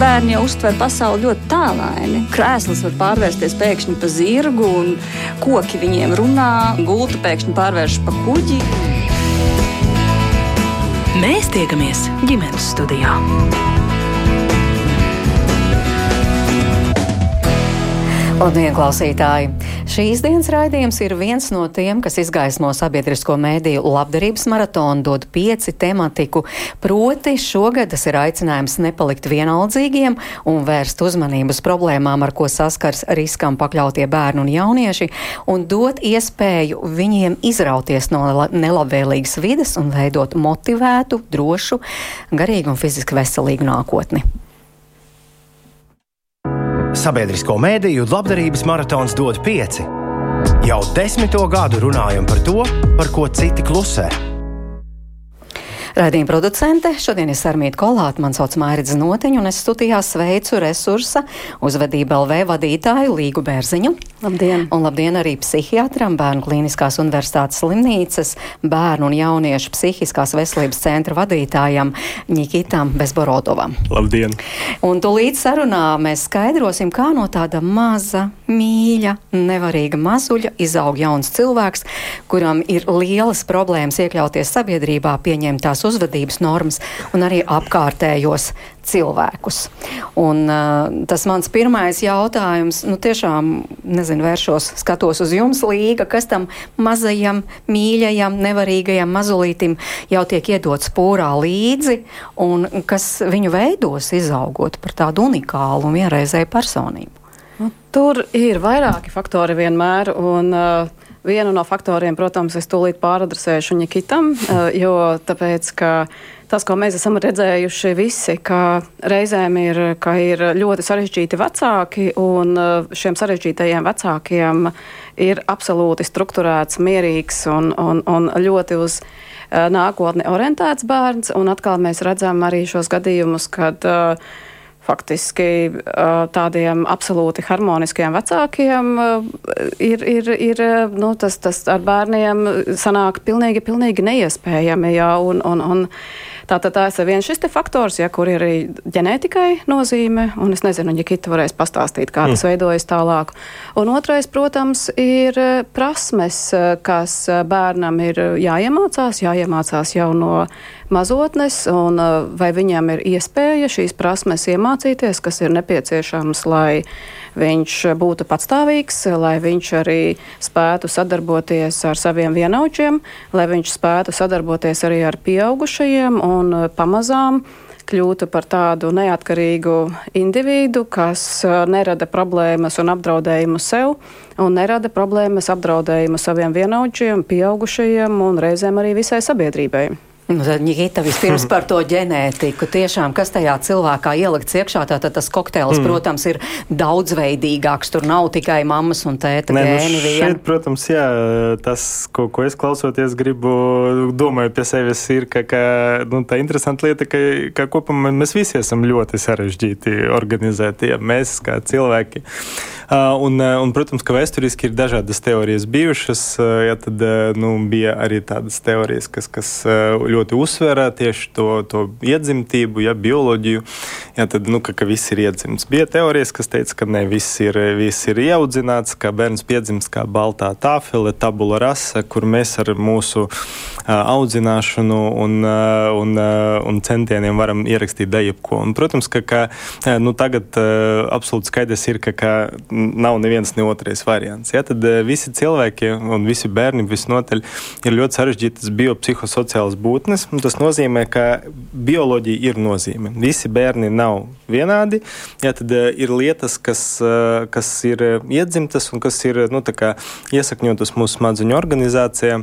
Bērni jau uztver pasauli ļoti tālaini. Krēsls var pārvērsties pēkšņi par zirgu, un koki viņiem runā, gulta pēkšņi pārvēršas par kuģi. Mēs tiekamies ģimenes studijā. Labdien, klausītāji! Šīs dienas raidījums ir viens no tiem, kas izgaismo sabiedrisko mēdīju labdarības maratonu, dod pieci tematiku. Proti, šogad tas ir aicinājums nepalikt vienaldzīgiem un vērst uzmanību uz problēmām, ar ko saskars riskam pakļautie bērni un jaunieši, un dot iespēju viņiem izrauties no nelabvēlīgas vides un veidot motivētu, drošu, garīgu un fiziski veselīgu nākotni. Sabiedrisko mēdīju labdarības maratons dod pieci. Jau desmito gadu runājam par to, par ko citi klusē. Raidījuma producente šodien ir Sarmīta Kolāta, man sauc Mairidz Noteņu, un es studijā sveicu resursa uzvedība LV vadītāju Līgu Bērziņu. Labdien! Un labdien arī psihiatram, Bērnu klīniskās universitātes slimnīcas, bērnu un jauniešu psihiskās veselības centra vadītājam Nikitam Bezborodovam. Labdien! Un tūlīt sarunā mēs skaidrosim, kā no tāda maza, mīļa, nevarīga mazuļa izaug jauns cilvēks, kuram ir lielas problēmas iekļauties sabiedrībā, pieņemt tās uzvedības normas un arī apkārtējos cilvēkus. Un, uh, tas mans pirmais jautājums, nu tiešām, nezinu, vēršos, skatos uz jums, Līga, kas tam mazajam, mīļajam, nevarīgajam mazulītim jau tiek iedots pūrā līdzi, un kas viņu veidos izaugot par tādu unikālu un vienreizēju personību? Tur ir vairāki faktori vienmēr, un uh, Vienu no faktoriem, protams, es tūlīt pāradresēšu Nikitam, uh, jo tāpēc, ka tas, ko mēs esam redzējuši visi, ka reizēm ir, ka ir ļoti sarežģīti vecāki, un uh, šiem sarežģītajiem vecākiem ir absolūti strukturēts, mierīgs un, un, un ļoti uz uh, nākotni orientēts bērns, un atkal mēs redzam arī šos gadījumus, kad uh, faktiski tādiem absolūti harmoniskiem vecākiem ir, ir, ir nu, tas, tas ar bērniem sanāk pilnīgi, pilnīgi neiespējami. Jā, un, un, un, Tātad tā ir viens šis faktors, ja, kur ir arī ģenētikai nozīme, un es nezinu, ja Kita varēs pastāstīt, kā tas mm. veidojas tālāk. Un otrais, protams, ir prasmes, kas bērnam ir jāiemācās, jāiemācās jau no mazotnes, un uh, vai viņam ir iespēja šīs prasmes iemācīties, kas ir nepieciešams, lai viņš būtu patstāvīgs, lai viņš arī spētu sadarboties ar saviem vienaudžiem, lai viņš spētu sadarboties arī ar pieaugušajiem un uh, pamazām kļūtu par tādu neatkarīgu individu, kas uh, nerada problēmas un apdraudējumu sev, un nerada problēmas apdraudējumu saviem vienaudžiem, pieaugušajiem un reizēm arī visai sabiedrībai. Nu, tad, Nikita, vispirms par to ģenētiku. Tiešām, kas tajā cilvēkā ielikts iekšā, tātad tas kokteils, mm. protams, ir daudzveidīgāks. Tur nav tikai mammas un tēta Nē, gēni. Nu šeit, protams, jā, tas, ko, ko es klausoties gribu, domāju pie sevis, ir, ka, ka nu, tā interesanta lieta, ka, ka kopumā mēs visi esam ļoti sarežģīti organizēti. Ja, mēs kā cilvēki. Un, un, protams, ka vēsturiski ir dažādas teorijas bijušas. Uh, ja, tad nu, bija arī tādas teorijas, kas, kas ļoti uzsverā tieši to, to iedzimtību, ja, bioloģiju. Ja, tad, nu, ka, ka viss ir iedzimts. Bija teorijas, kas teica, ka ne viss ir, viss ir ieaudzināts, ka bērns piedzimst kā baltā tāfele, tabula rasa, kur mēs ar mūsu audzināšanu un, un, un centieniem varam ierakstīt dejebko. Un, protams, ka, ka nu, tagad absolūti skaidrs ir, ka, ka nav neviens ne otrais variants. Ja, tad visi cilvēki un visi bērni visnotaļ ir ļoti sarežģītas biopsihosociālas būtnes. Tas nozīmē, ka bioloģija ir nozīme. Visi bērni nav vienādi. Jā, tad ir lietas, kas, kas ir iedzimtas un kas ir nu, iesakņotas mūsu smadzeņu organizācijā.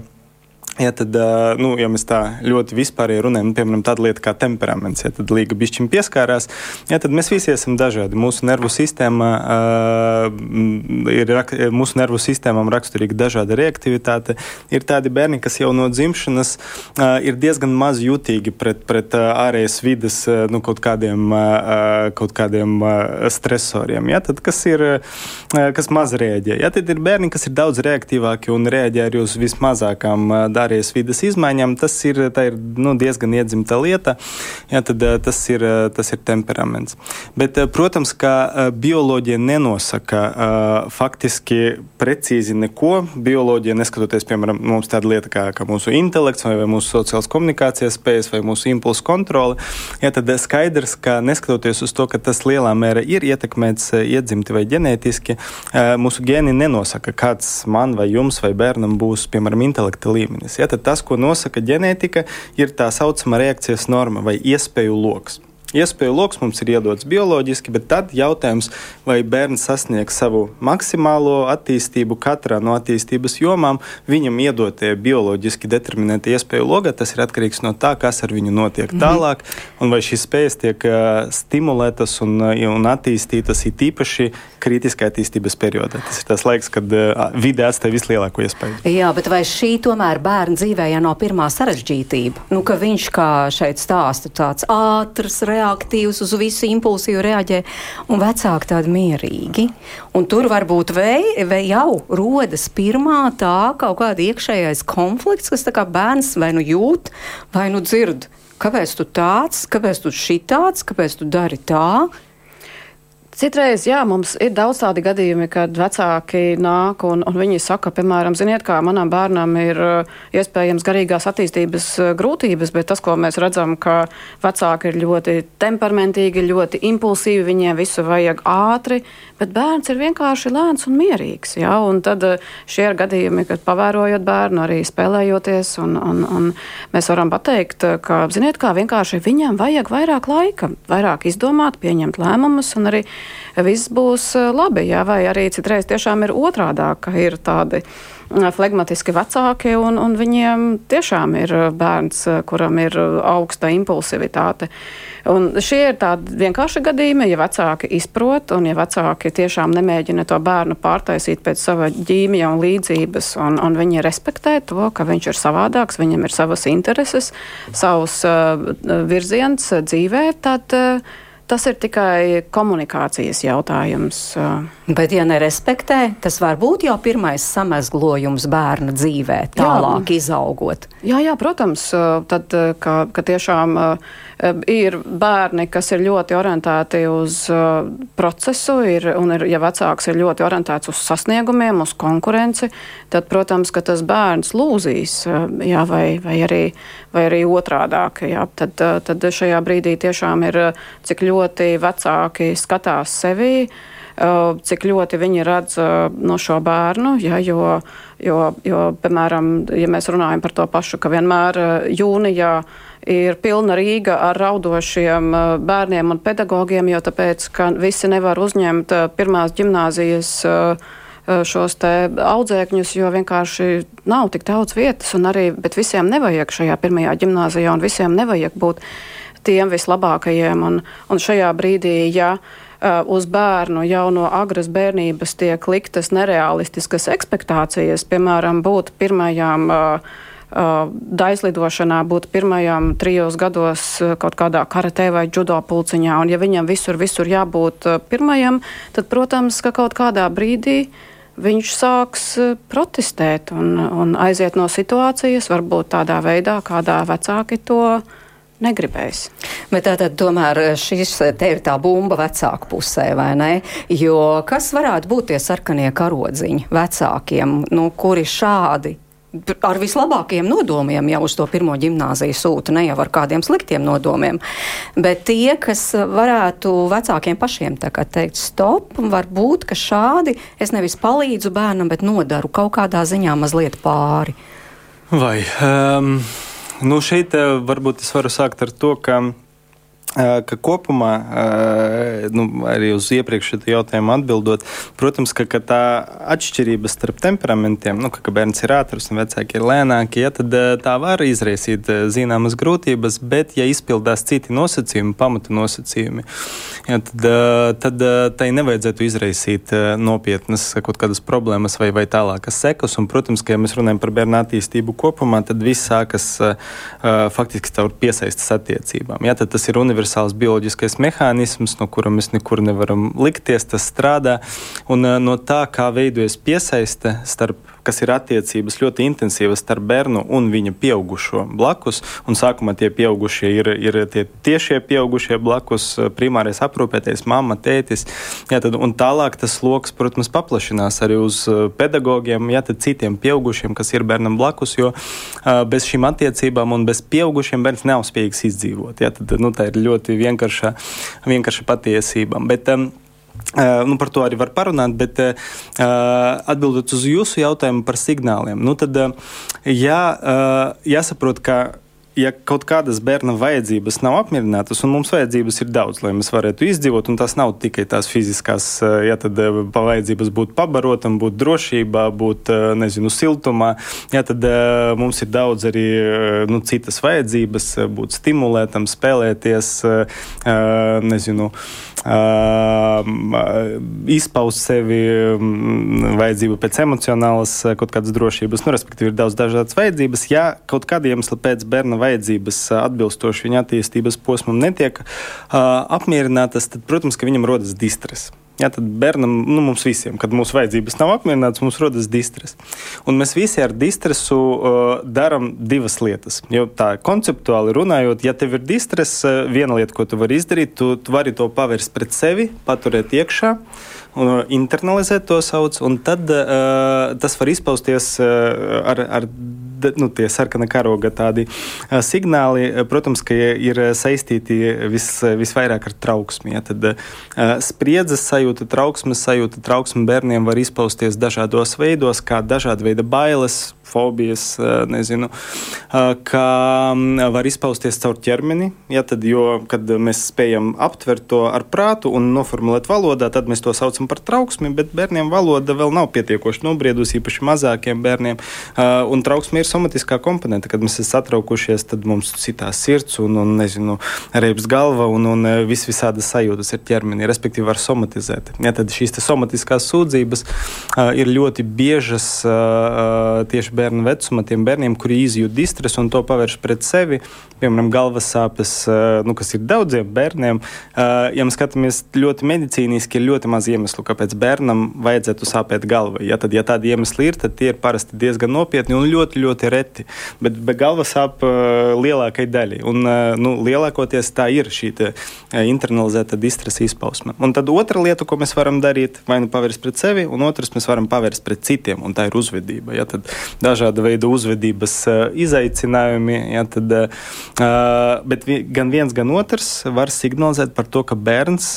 Ja, tad, nu, ja mēs tā ļoti vispārīgi runājam, nu, piemēram, tāda lieta kā temperaments, ja tad līga bišķiņa pieskārās, ja, tad mēs visi esam dažādi. Mūsu nervu sistēma uh, ir, mūsu nervu sistēmām raksturīga dažāda reaktivitāte. Ir tādi bērni, kas jau no dzimšanas uh, ir diezgan maz jutīgi pret, pret uh, ārējas vidas uh, nu, kaut kādiem, uh, kaut kādiem uh, stresoriem, ja, tad, kas, ir, uh, kas maz rēģē. Ja, tad ir bērni, kas ir daudz reaktīvāki un rēģē arī uz vismazākām uh, ārējas vidas izmaiņām, tas ir, ir nu, diezgan iedzimta lieta. Jā, tad, tas, ir, tas ir temperaments. Bet, protams, ka bioloģija nenosaka faktiski precīzi neko. Bioloģija, neskatoties, piemēram, mums tāda lieta kā, kā mūsu intelekts, vai, vai mūsu sociālās komunikācijas spējas, vai mūsu impulsu kontrole, jā, tad skaidrs, ka neskatoties uz to, ka tas lielā mērā ir ietekmēts iedzimti vai ģenētiski, mūsu gēni nenosaka, kāds man vai jums vai bērnam būs, piemēram, intelekta līmenis. Ja, tad tas, ko nosaka ģenētika, ir tā saucamā reakcijas norma vai iespēju lokus. Iespēju lokus mums ir iedots bioloģiski, bet tad jautājums, vai bērns sasniegs savu maksimālo attīstību katrā no attīstības jomām, viņam iedotie bioloģiski determinēti iespēju logā, tas ir atkarīgs no tā, kas ar viņu notiek -hmm. tālāk, un vai šīs spējas tiek stimulētas un, un attīstītas it īpaši kritiskā attīstības periodā. Tas ir tas laiks, kad vide atstāja vislielāko iespēju. Jā, bet vai šī tomēr bērna dzīvē jau nav pirmā sarežģītība? Nu, ka viņš, kā šeit stāsta, tāds ātrs, reaktīvs, uz visu impulsīvu reaģē, un vecāki tādi mierīgi. Un tur varbūt vei, vei jau rodas pirmā tā kaut kāda iekšējais konflikts, kas tā kā bērns vai nu jūt, vai nu dzird. Kāpēc tu tāds, kāpēc tu šitāds, kāpēc tu dari tā? Citreiz, jā, mums ir daudz tādi gadījumi, kad vecāki nāk un, un viņi saka, piemēram, ziniet, kā manam bērnam ir uh, iespējams garīgās attīstības uh, grūtības, bet tas, ko mēs redzam, ka vecāki ir ļoti temperamentīgi, ļoti impulsīvi, viņiem visu vajag ātri, bet bērns ir vienkārši lēns un mierīgs. Jā, un tad uh, šie ir gadījumi, kad pavērojot bērnu, arī spēlējoties, un, un, un mēs varam pateikt, ka, ziniet, kā vienkārši viņam vajag vairāk laika, vairāk izdomāt, pieņemt lēmumus un arī viss būs labi. Jā, vai arī citreiz tiešām ir otrādāk, ka ir tādi flegmatiski vecāki, un, un viņiem tiešām ir bērns, kuram ir augsta impulsivitāte. Un šie ir tādi vienkārši gadījumi, ja vecāki izprot, un ja vecāki tiešām nemēģina to bērnu pārtaisīt pēc sava ģīmija un līdzības, un, un viņi respektē to, ka viņš ir savādāks, viņam ir savas intereses, savs uh, virziens dzīvē, tad uh, Tas ir tikai komunikācijas jautājums. Bet, ja nerespektē, tas var būt jau pirmais samezglojums bērna dzīvē, tālāk jā. izaugot. Jā, jā, protams, tad, ka, ka tiešām ir bērni, kas ir ļoti orientēti uz procesu, ir, un ir, ja vecāks ir ļoti orientēts uz sasniegumiem, uz konkurenci, tad, protams, ka tas bērns lūzīs, jā, vai, vai, arī, vai arī otrādāk. Jā, tad, tad šajā brīdī tiešām ir cik ļoti vecāki skatās sevi cik ļoti viņi redz no šo bērnu. Ja, jo, jo, jo, piemēram, ja mēs runājam par to pašu, ka vienmēr jūnijā ir pilna Rīga ar raudošiem uh, bērniem un pedagogiem, jo tāpēc, ka visi nevar uzņemt uh, pirmās ģimnāzijas uh, šos te audzēkņus, jo vienkārši nav tik daudz vietas, un arī, bet visiem nevajag šajā pirmajā ģimnāzijā, un visiem nevajag būt tiem vislabākajiem, un, un šajā brīdī, ja uz bērnu jau no agras bērnības tiek liktas nerealistiskas ekspektācijas, piemēram, būt pirmajām daislidošanā būt pirmajām trijos gados kaut kādā karatē vai judo pulciņā, un ja viņam visur, visur jābūt pirmajam, tad, protams, ka kaut kādā brīdī viņš sāks protestēt un, un aiziet no situācijas, varbūt tādā veidā, kādā vecāki to negribēs. Bet tātad tomēr šis te ir tā bumba vecāku pusē, vai ne? Jo kas varētu būt tie sarkanie karodziņi vecākiem, nu, kuri šādi ar vislabākajiem nodomiem jau uz to pirmo gimnāziju sūta, ne jau ar kādiem sliktiem nodomiem. Bet tie, kas varētu vecākiem pašiem teikt, stop, varbūt, ka šādi es nevis palīdzu bērnam, bet nodaru kaut kādā ziņā mazliet pāri. Vai, um, nu šeit eh, varbūt es varu sākt ar to, ka ka kopumā, nu, arī uz iepriekšējo jautājumu atbildot, protams, ka, ka tā atšķirība starp temperamentiem, nu, ka, ka bērns ir ātrs un vecāki ir lēnāki, ja, tad tā var izraisīt zināmas grūtības, bet, ja izpildās citi nosacījumi, pamata nosacījumi, ja, tad, tad tai nevajadzētu izraisīt nopietnas kaut kādas problēmas vai, vai tālākas sekas. Un, protams, ka, ja mēs runājam par bērnu attīstību kopumā, tad viss sākas faktiski caur piesaistas attiecībām. Ja, tad tas ir universāls universāls bioloģiskais mehānisms, no kura mēs nekur nevaram likties, tas strādā. Un no tā, kā veidojas piesaiste starp kas ir attiecības ļoti intensīvas starp bērnu un viņa pieaugušo blakus. Un sākumā tie pieaugušie ir, ir tie tiešie pieaugušie blakus, primārais aprūpētais, mamma, tētis. Jā, tad, un tālāk tas lokus, protams, paplašinās arī uz pedagogiem, jā, citiem pieaugušiem, kas ir bērnam blakus, jo uh, bez šīm attiecībām un bez pieaugušiem bērns nav spējīgs izdzīvot. Jā, tad, nu, tā ir ļoti vienkārša, vienkārša patiesība. Bet, um, nu, par to arī var parunāt, bet uh, atbildot uz jūsu jautājumu par signāliem, nu, tad uh, jā, uh, jāsaprot, ka ja kaut kādas bērna vajadzības nav apmierinātas, un mums vajadzības ir daudz, lai mēs varētu izdzīvot, un tas nav tikai tās fiziskās, ja tad vajadzības būt pabarotam, būt drošībā, būt, nezinu, siltumā, ja tad mums ir daudz arī nu, citas vajadzības, būt stimulētam, spēlēties, nezinu, izpaust sevi, vajadzību pēc emocionālas kaut kādas drošības, nu, respektīvi ir daudz dažādas vajadzības. Ja kaut kāda iemesla pēc bērna vajadzības atbilstoši viņa attīstības posmam netiek apmierinātas, tad, protams, ka viņam rodas distress. Jā, tad bērnam, nu, mums visiem, kad mūsu vajadzības nav apmierinātas, mums rodas distress. Un mēs visi ar distresu uh, darām divas lietas. Jo tā konceptuāli runājot, ja tev ir distress, viena lieta, ko tu vari izdarīt, tu, tu vari to pavērst pret sevi, paturēt iekšā un internalizēt to sauc, un tad uh, tas var izpausties uh, ar, ar nu, tie sarkana karoga tādi signāli, protams, ka ir saistīti vis, visvairāk ar trauksmi. Ja, tad spriedzes sajūta, trauksmes sajūta, trauksme bērniem var izpausties dažādos veidos, kā dažāda veida bailes, fobijas, nezinu, kā var izpausties caur ķermeni. Ja, tad, jo, kad mēs spējam aptvert to ar prātu un noformulēt valodā, tad mēs to saucam par trauksmi, bet bērniem valoda vēl nav pietiekoši nobriedusi, īpaši mazākiem bērniem. Un trauksme ir somatiskā komponente, kad mēs esam satraukušies, tad mums citās sirds un, un nezinu, reips galva un, un vis visādas sajūtas ir ķermenī, respektīvi var somatizēt. Ja, tad šīs somatiskās sūdzības ir ļoti biežas tieši bērnu vecuma tiem bērniem, kuri izjūt distresu un to pavērš pret sevi. Piemēram, galvas sāpes, nu, kas ir daudziem bērniem. Ja mēs skatāmies ļoti medicīniski, ir ļoti maz iemeslu, kāpēc bērnam vajadzētu sāpēt galva. Ja, tad, ja tādi iemesli ir, tad tie ir parasti diezgan nopietni un ļoti, ļoti reti. Bet, bet galva sāp lielākai daļai. Un, nu, lielākoties tā ir šī internalizēta distresa izpausme. Un tad otra lieta, ko mēs varam darīt, vai nu pavērst pret sevi, un otrs mēs varam pavērst pret citiem, un tā ir uzvedība. Ja, tad dažāda veida uzvedības uh, izaicinājumi. Ja, tad, uh, bet vi, gan viens, gan otrs var signalizēt par to, ka bērns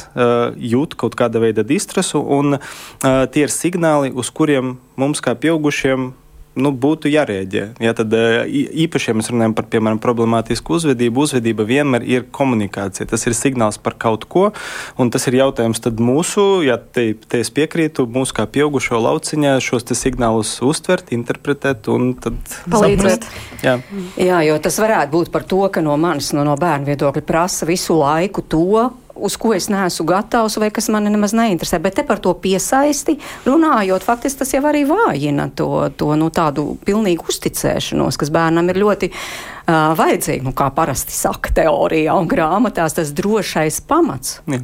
jūt kaut kāda veida distresu, un tie ir signāli, uz kuriem mums kā pieaugušiem nu, būtu jārēģē. Ja, tad, eh, īpaši, ja mēs runājam par piemēram, problemātisku uzvedību, uzvedība vienmēr ir komunikācija. Tas ir signāls par kaut ko, un tas ir jautājums mūsu, ja te, te es piekrītu, mūsu kā pieaugušo lauciņā šos signālus uztvert, interpretēt un palīdzēt. Jā. Jā, jo tas varētu būt par to, ka no manis, no, no bērnu viedokļa prasa visu laiku to uz ko es neesmu gatavs vai kas mani nemaz neinteresē. Bet te par to piesaisti runājot, faktiski tas jau arī vājina to, to nu, tādu pilnīgu uzticēšanos, kas bērnam ir ļoti uh, vajadzīga. Nu, kā parasti saka teorijā un grāmatās, tas drošais pamats. Jā.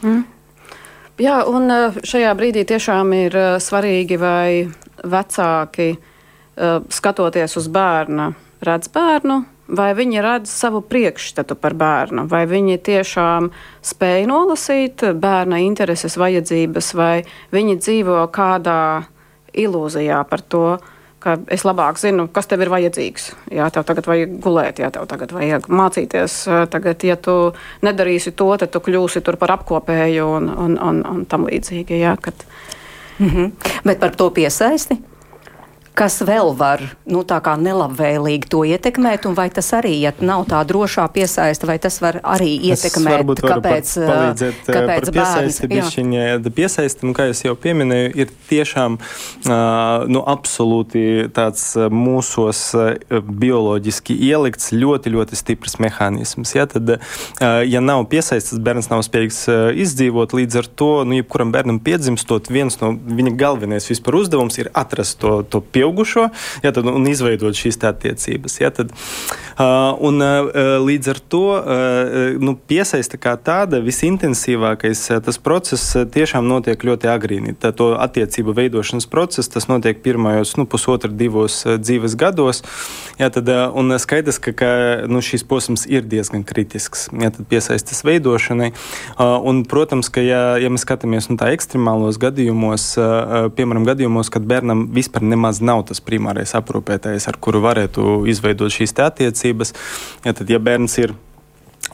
Mm. Jā, un šajā brīdī tiešām ir svarīgi, vai vecāki skatoties uz bērnu, redz bērnu vai viņi redz savu priekšstatu par bērnu, vai viņi tiešām spēj nolasīt bērna intereses, vajadzības, vai viņi dzīvo kādā ilūzijā par to, es labāk zinu, kas tev ir vajadzīgs. Jā, tev tagad vajag gulēt, jā, tev tagad vajag mācīties. Tagad, ja tu nedarīsi to, tad tu kļūsi par apkopēju un, un, un, un tam līdzīgi. Jā, kad... mm -hmm. Bet par to piesaisti? Kas vēl var nu, nelabvēlīgi to ietekmēt, un vai tas arī, ja nav tā drošā piesaista, vai tas var arī ietekmēt, varbūt kāpēc, palīdzēt, kāpēc piesaisti bišķiņa, piesaisti, nu, kā es jau pieminēju, ir tiešām nu, absolūti tāds mūsos bioloģiski ielikts ļoti, ļoti stiprs mehānisms. Ja, tad, ja nav piesaistas, bērns nav spējīgs izdzīvot, līdz ar to, nu, jebkuram bērnam piedzimstot, viens no viņa galvenais vispār uzdevums ir atrast to, to pieaugumu pieaugušo, ja, tad, un izveidot šīs attiecības. Ja, tad, uh, un, uh, līdz ar to uh, nu, piesaista kā tāda visintensīvākais tas process tiešām notiek ļoti agrīni. Tā to attiecību veidošanas process, tas notiek pirmajos nu, pusotra divos dzīves gados. Ja, tad, un skaidrs, ka, ka nu, šīs posms ir diezgan kritisks. Ja, tad piesaistas veidošanai. Un, protams, ka ja, ja mēs skatāmies nu, tā ekstremālos gadījumos, piemēram, gadījumos, kad bērnam vispār nemaz nav tas primārais aprūpētājs, ar kuru varētu izveidot šīs attiecības, ja, tad, ja bērns ir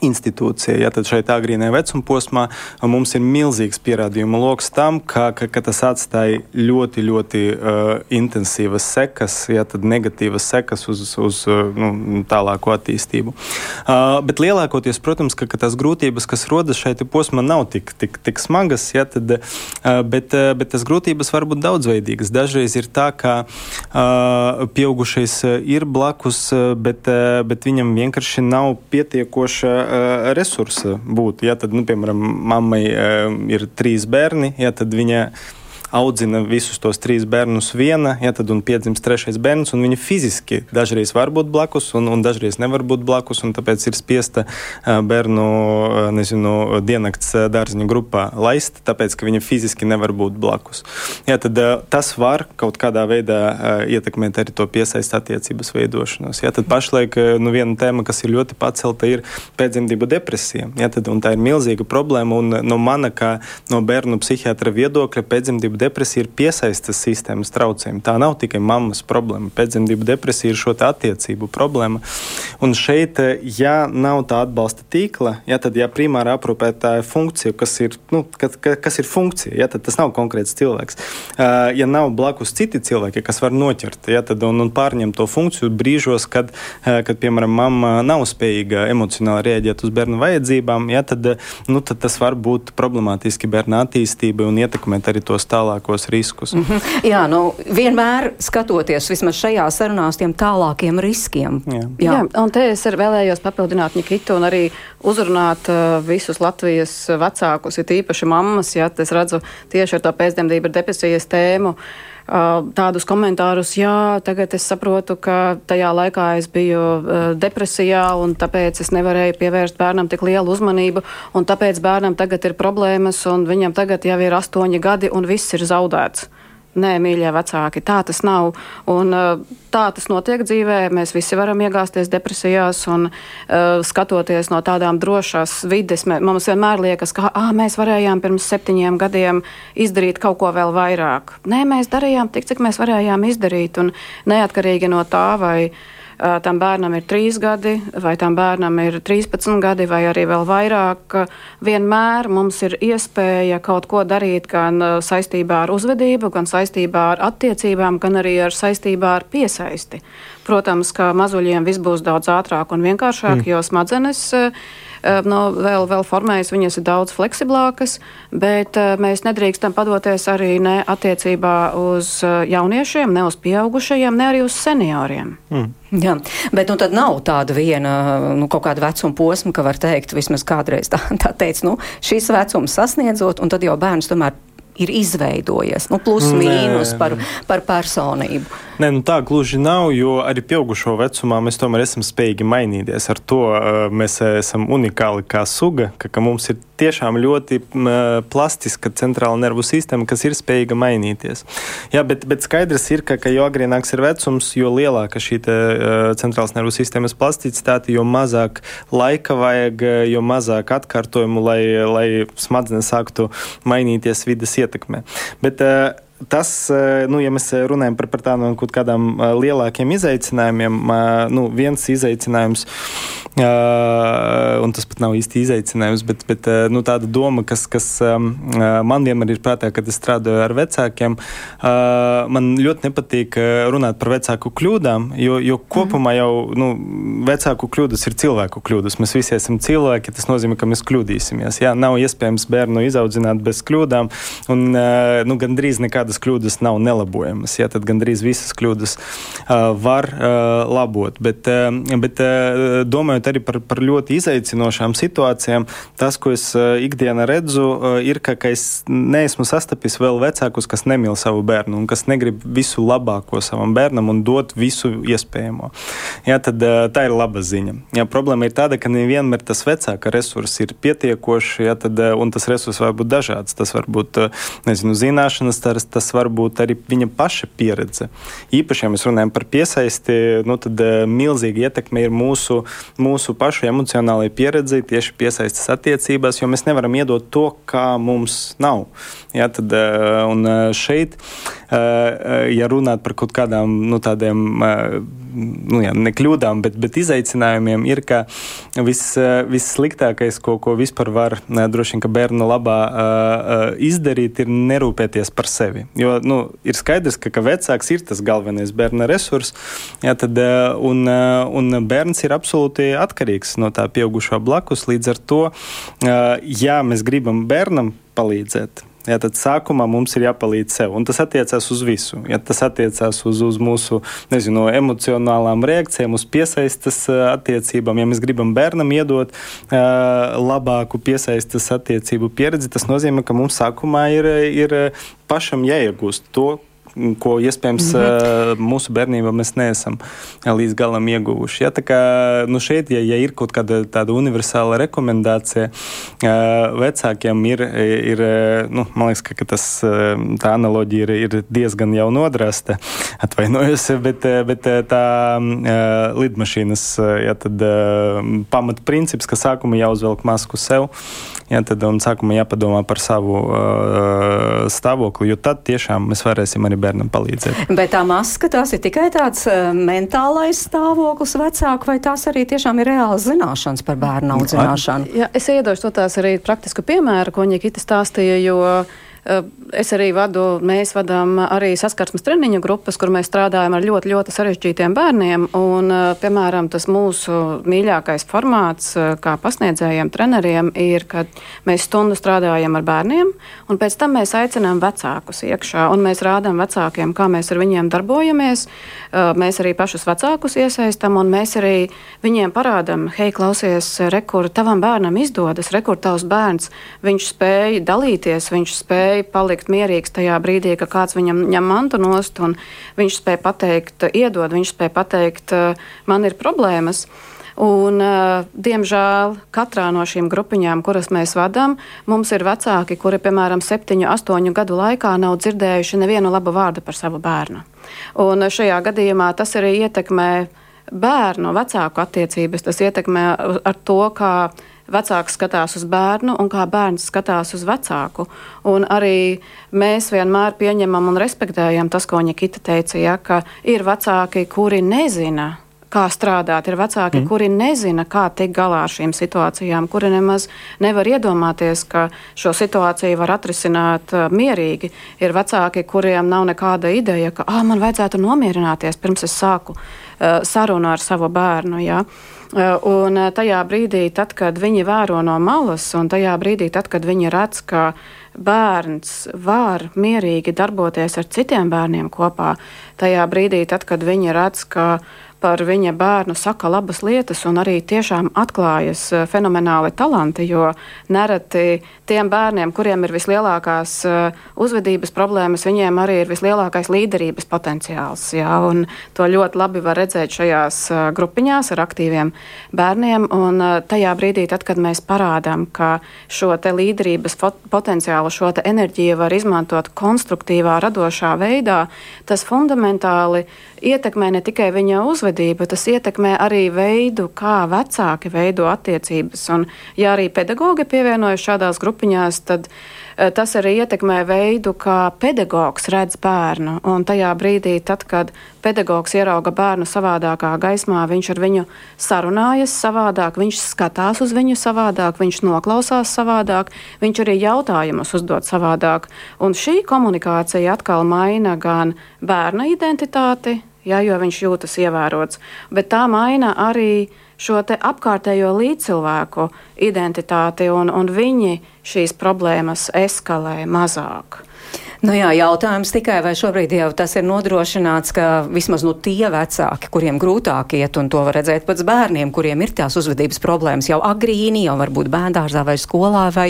institūcija. Ja, tad šeit agrīnē vecuma posmā mums ir milzīgs pierādījumu lokus tam, ka, ka, ka tas atstāja ļoti, ļoti uh, intensīvas sekas, ja negatīvas sekas uz, uz uh, nu, tālāko attīstību. Uh, bet lielākoties, protams, ka, ka tās grūtības, kas rodas šeit posmā, nav tik, tik, tik smagas, ja, tad, uh, bet, uh, bet tas grūtības var būt daudzveidīgas. Dažreiz ir tā, ka uh, pieaugušais ir blakus, bet, uh, bet viņam vienkārši nav pietiekoša uh, resursa būtu. Ja tad, nu, piemēram, mammai uh, ir trīs bērni, ja tad viņa audzina visus tos trīs bērnus viena, ja tad un piedzimst trešais bērns, un viņa fiziski dažreiz var būt blakus, un, un dažreiz nevar būt blakus, un tāpēc ir spiesta bērnu, nezinu, diennakts dārziņu grupā laist, tāpēc, ka viņa fiziski nevar būt blakus. Ja, tad tas var kaut kādā veidā ietekmēt arī to piesaist attiecības veidošanos. Ja, tad pašlaik nu, viena tēma, kas ir ļoti pacelta, ir pēcdzemdību depresija. Ja, tad, tā ir milzīga problēma, un no mana kā no bērnu psihiatra viedokļa pēcdzemdību depresija ir piesaistes sistēmas traucējumi. Tā nav tikai mammas problēma. Pēcdzemdību depresija ir šo attiecību problēma. Un šeit, eh, ja nav tā atbalsta tīkla, ja, tad ja primāra aprūpētāja funkcija, kas ir, nu, kas, kas ir funkcija, ja, tad tas nav konkrēts cilvēks. Eh, ja nav blakus citi cilvēki, kas var noķert ja, tad, un, un pārņemt to funkciju brīžos, kad, eh, kad piemēram, mamma nav spējīga emocionāli rēģēt uz bērnu vajadzībām, ja, tad, nu, tad tas var būt problemātiski bērna attīstībai un ietekmēt arī tos tālāk tālākos riskus. Mm -hmm. Jā, nu, vienmēr skatoties vismaz šajā sarunā uz tiem tālākiem riskiem. Jā, Jā. Jā un te es vēlējos papildināt Nikitu un arī uzrunāt uh, visus Latvijas vecākus, ir īpaši mammas, ja es redzu tieši ar to pēcdzemdību depresijas tēmu. Uh, tādus komentārus, jā, tagad es saprotu, ka tajā laikā es biju depresijā un tāpēc es nevarēju pievērst bērnam tik lielu uzmanību, un tāpēc bērnam tagad ir problēmas, un viņam tagad jau ir astoņi gadi, un viss ir zaudēts. Nē, mīļie vecāki, tā tas nav. Un, uh, tā tas notiek dzīvē. Mēs visi varam iegāzties depresijās un uh, skatoties no tādām drošās vides. Mums vienmēr liekas, ka ah, mēs varējām pirms septiņiem gadiem izdarīt kaut ko vēl vairāk. Nē, mēs darījām tik, cik mēs varējām izdarīt. Un neatkarīgi no tā, vai tam bērnam ir 3 gadi, vai tam bērnam ir 13 gadi, vai arī vēl vairāk. Vienmēr mums ir iespēja kaut ko darīt gan saistībā ar uzvedību, gan saistībā ar attiecībām, gan arī ar saistībā ar piesaisti. Protams, ka mazuļiem viss būs daudz ātrāk un vienkāršāk, mm. jo smadzenes no, vēl, vēl formējas, viņas ir daudz fleksiblākas, bet mēs nedrīkstam padoties arī ne attiecībā uz jauniešiem, ne uz pieaugušajiem, ne arī uz senioriem. Mm. Jā, bet nu, tad nav tāda viena nu, kaut kāda vecuma posma, ka var teikt, vismaz kādreiz tā, tā teica, nu, šīs vecums sasniedzot, un tad jau bērns tomēr ir izveidojies, nu, plus mīnus par, par personību. Nē, nu tā gluži nav, jo arī pieaugušo vecumā mēs tomēr esam spējīgi mainīties. Ar to uh, mēs esam unikāli kā suga, ka, ka mums ir tiešām ļoti plastiska centrāla nervu sistēma, kas ir spējīga mainīties. Jā, bet, bet skaidrs ir, ka, ka jo agrīnāks ir vecums, jo lielāka šī te, centrālas nervu sistēmas plasticitāte, jo mazāk laika vajag, jo mazāk atkārtojumu, lai, lai smadzenes sāktu mainīties vidas ietekmē. Bet, uh, tas, eh, nu, ja mēs runājam par, par tādām kaut kādām eh, lielākiem izaicinājumiem, eh, nu, viens izaicinājums, un tas pat nav īsti izaicinājums, bet, bet nu, tāda doma, kas, kas man vienmēr ir prātā, kad es strādāju ar vecākiem, man ļoti nepatīk runāt par vecāku kļūdām, jo, jo kopumā jau nu, vecāku kļūdas ir cilvēku kļūdas. Mēs visi esam cilvēki, tas nozīmē, ka mēs kļūdīsimies. Jā, nav iespējams bērnu izaudzināt bez kļūdām, un nu, gandrīz nekāda nekādas kļūdas nav nelabojamas. Ja, tad gandrīz visas kļūdas uh, var uh, labot. Bet, uh, bet uh, domājot arī par, par ļoti izaicinošām situācijām, tas, ko es uh, ikdienā redzu, uh, ir, ka, ka es neesmu sastapis vēl vecākus, kas nemīl savu bērnu un kas negrib visu labāko savam bērnam un dot visu iespējamo. Ja, tad uh, tā ir laba ziņa. Ja, problēma ir tāda, ka nevienmēr tas vecāka resurss ir pietiekošs, ja, tad, uh, un tas resurss var būt dažāds. Tas var būt uh, nezinu, zināšanas, tas, tas var būt arī viņa paša pieredze. Īpaši, ja mēs runājam par piesaisti, nu, tad uh, milzīga ietekme ir mūsu, mūsu pašu emocionālajai pieredzei, tieši piesaistes attiecībās, jo mēs nevaram iedot to, kā mums nav. Ja, tad, uh, un šeit, uh, ja runāt par kaut kādām nu, tādiem. Nu, jā, ne kļūdām, bet, bet izaicinājumiem ir, ka viss, vissliktākais, ko, ko vispār var droši vien bērnu labā izdarīt, ir nerūpēties par sevi. Jo nu, ir skaidrs, ka, ka vecāks ir tas galvenais bērna resurs, jā, tad, un, un bērns ir absolūti atkarīgs no tā pieaugušā blakus. Līdz ar to, ja mēs gribam bērnam palīdzēt, Ja, tad sākumā mums ir jāpalīdz sev, un tas attiecās uz visu. Ja, tas attiecās uz, uz mūsu nezinu, emocionālām reakcijām, uz piesaistes attiecībām. Ja mēs gribam bērnam iedot uh, labāku piesaistes attiecību pieredzi, tas nozīmē, ka mums sākumā ir, ir pašam jāiegūst to, ko iespējams mm -hmm. mūsu bērnībā mēs neesam līdz galam ieguvuši. Ja, kā, nu šeit, ja, ja ir kaut kāda tāda universāla rekomendācija vecākiem, ir, ir nu, man liekas, ka, ka tas, tā analoģija ir, ir diezgan jau nodrasta. Atvainojos, bet, bet tā lidmašīnas ja, tad, pamatprincips, ka sākumā jāuzvelk masku sev. Ja, tad sākumā jāpadomā par savu stāvokli, jo tad tiešām mēs varēsim arī bērnam palīdzēt. Bet tā maska tas ir tikai tāds uh, mentālais stāvoklis vecāku, vai tās arī tiešām ir reāls zināšanas par bērnu audzināšanu? Jā, es iedošu to tās arī praktisku piemēru, ko Ņikita stāstīja, jo Eh, es arī vadu, mēs vadām arī saskarsmes treniņu grupas, kur mēs strādājam ar ļoti, ļoti sarežģītiem bērniem. Un, eh, piemēram, tas mūsu mīļākais formāts, eh, kā pasniedzējiem, treneriem, ir, kad mēs stundu strādājam ar bērniem, un pēc tam mēs aicinām vecākus iekšā, un mēs rādām vecākiem, kā mēs ar viņiem darbojamies. Mēs arī pašus vecākus iesaistam, un mēs arī viņiem parādām, hei, klausies, rekur, tavam bērnam izdodas, rekur, tavs bērns, viņš spēja dalīties, viņš spēja spēja palikt mierīgs tajā brīdī, ka kāds viņam ņem mantu nost, un viņš spēja pateikt, iedod, viņš spēja pateikt, man ir problēmas. Un, uh, diemžēl katrā no šīm grupiņām, kuras mēs vadām, mums ir vecāki, kuri, piemēram, septiņu, astoņu gadu laikā nav dzirdējuši nevienu labu vārdu par savu bērnu. Un šajā gadījumā tas arī ietekmē bērnu, vecāku attiecības. Tas ietekmē ar to, kā vecāks skatās uz bērnu un kā bērns skatās uz vecāku. Un arī mēs vienmēr pieņemam un respektējam tas, ko Nikita teica, ja, ka ir vecāki, kuri nezina kā strādāt. Ir vecāki, mm. kuri nezina, kā tikt galā ar šīm situācijām, kuri nemaz nevar iedomāties, ka šo situāciju var atrisināt uh, mierīgi. Ir vecāki, kuriem nav nekāda ideja, ka ah, man vajadzētu nomierināties pirms es sāku sarunu ar savu bērnu. Ja? Uh, un uh, tajā brīdī, tad, kad viņi vēro no malas, un tajā brīdī, tad, kad viņi redz, ka bērns var mierīgi darboties ar citiem bērniem kopā, tajā brīdī, tad, kad viņi redz, ka par viņa bērnu saka labas lietas un arī tiešām atklājas eh, fenomenāli talanti, jo nereti tiem bērniem, kuriem ir vislielākās eh, uzvedības problēmas, viņiem arī ir vislielākais līderības potenciāls. Jā, to ļoti labi var redzēt šajās eh, grupiņās ar aktīviem bērniem. Un tajā brīdī, tad, kad mēs parādām, ka šo līderības potenciālu, šo enerģiju var izmantot konstruktīvā, radošā veidā, tas fundamentāli ietekmē ne tikai viņa uzvedību, tas ietekmē arī veidu, kā vecāki veido attiecības. Un, ja arī pedagogi pievienojas šādās grupiņās, tad Eh, tas arī ietekmē veidu, kā pedagogs redz bērnu. Un tajā brīdī, tad, kad pedagogs ierauga bērnu savādākā gaismā, viņš ar viņu sarunājas savādāk, viņš skatās uz viņu savādāk, viņš noklausās savādāk, viņš arī jautājumus uzdod savādāk. Un šī komunikācija atkal maina gan bērna identitāti, ja, jo viņš jūtas ievērots, bet tā maina arī šo apkārtējo līdzcilvēku identitāti, un, un viņi šīs problēmas eskalē mazāk. Nu jā, jautājums tikai, vai šobrīd jau tas ir nodrošināts, ka vismaz nu, tie vecāki, kuriem grūtāk iet, un to var redzēt pats bērniem, kuriem ir tās uzvedības problēmas jau agrīni, jau varbūt bērndārzā vai skolā, vai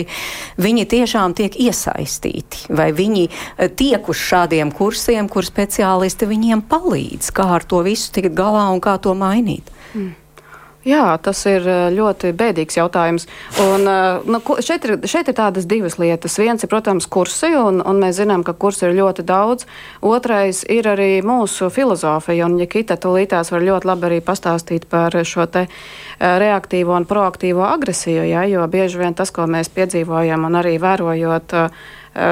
viņi tiešām tiek iesaistīti, vai viņi eh, tiek uz šādiem kursiem, kur speciālisti viņiem palīdz, kā ar to visu tikt galā un kā to mainīt. Mm. Jā, tas ir eh, ļoti bēdīgs jautājums. Un, eh, nu, šeit, ir, šeit ir tādas divas lietas. Viens ir, protams, kursi, un, un mēs zinām, ka kursi ir ļoti daudz. Otrais ir arī mūsu filozofija, un Nikita tūlītās var ļoti labi arī pastāstīt par šo te eh, reaktīvo un proaktīvo agresiju, ja, jo bieži vien tas, ko mēs piedzīvojam, un arī vērojot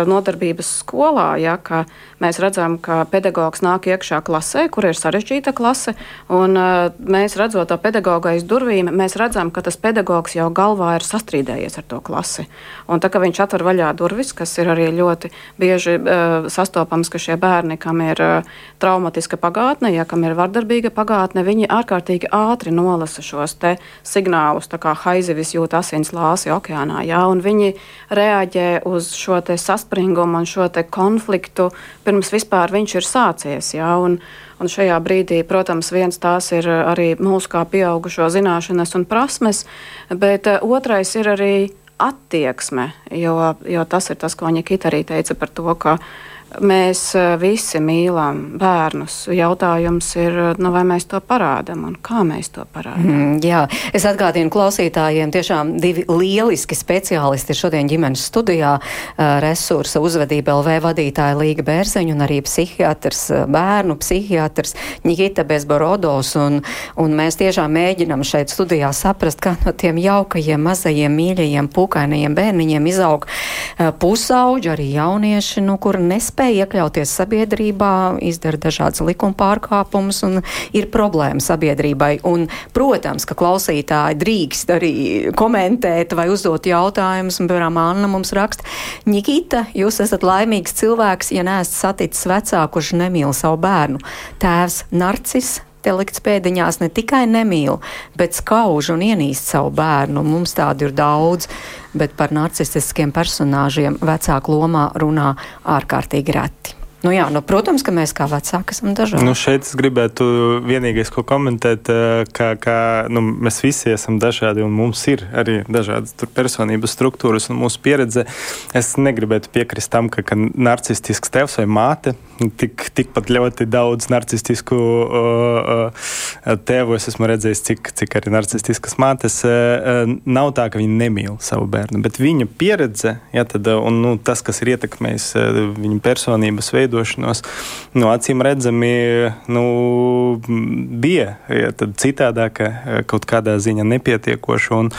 nodarbības skolā, ja, ka Mēs redzam, ka pedagogs nāk iekšā klasē, kur ir sarežģīta klase, un uh, mēs redzot to pedagogu aiz durvīm, mēs redzam, ka tas pedagogs jau galvā ir sastrīdējies ar to klasi. Un tā kā viņš atver vaļā durvis, kas ir arī ļoti bieži uh, sastopams, ka šie bērni, kam ir uh, traumatiska pagātne, ja kam ir vardarbīga pagātne, viņi ārkārtīgi ātri nolasa šos signālus, kā haizivis jūt asins lāsi okeānā, ja, un viņi reaģē uz šo saspringumu un šo konfliktu pirms vispār viņš ir sācies. Jā, un, un šajā brīdī, protams, viens tās ir arī mūsu kā pieaugušo zināšanas un prasmes, bet eh, otrais ir arī attieksme, jo, jo tas ir tas, ko Nikita arī teica par to, ka Mēs eh, visi mīlam bērnus. Jautājums ir, nu, vai mēs to parādām un kā mēs to parādām. Mm, jā, es atgādinu klausītājiem, tiešām divi lieliski speciālisti ir šodien ģimenes studijā. Eh, resursa uzvedība LV vadītāja Līga Bērziņa un arī psihiatrs, eh, bērnu psihiatrs Nikita Bezborodovs. Un, un mēs tiešām mēģinam šeit studijā saprast, kā no tiem jaukajiem, mazajiem, mīļajiem, pūkainajiem bērniņiem izaug pusauģi, arī jaunieši, nu, kur nespēj nespēja iekļauties sabiedrībā, izdara dažādas likuma pārkāpumus un ir problēma sabiedrībai. Un, protams, ka klausītāji drīkst arī komentēt vai uzdot jautājumus, un, piemēram, Anna mums raksta, Nikita, jūs esat laimīgs cilvēks, ja neesat saticis vecāku, kurš nemīl savu bērnu. Tēvs Narcis te likts pēdiņās ne tikai nemīl, bet skauž un ienīst savu bērnu. Mums tādu ir daudz, bet par narcistiskiem personāžiem vecāku lomā runā ārkārtīgi reti. Nu jā, nu, protams, ka mēs kā vecāki esam dažādi. Nu, šeit es gribētu vienīgais, ko komentēt, eh, ka, ka nu, mēs visi esam dažādi un mums ir arī dažādas personības struktūras un mūsu pieredze. Es negribētu piekrist tam, ka, ka narcistisks tevs vai māte tik, tikpat ļoti daudz narcistisku uh, uh, tēvu es esmu redzējis, cik, cik arī narcistiskas mātes. Uh, nav tā, ka viņi nemīl savu bērnu, bet viņa pieredze ja, tad, un nu, tas, kas ir ietekmējis viņa personības veidošanos, nu, acīm redzami nu, bija ja, citādāka, kaut kādā ziņā nepietiekoša. Un,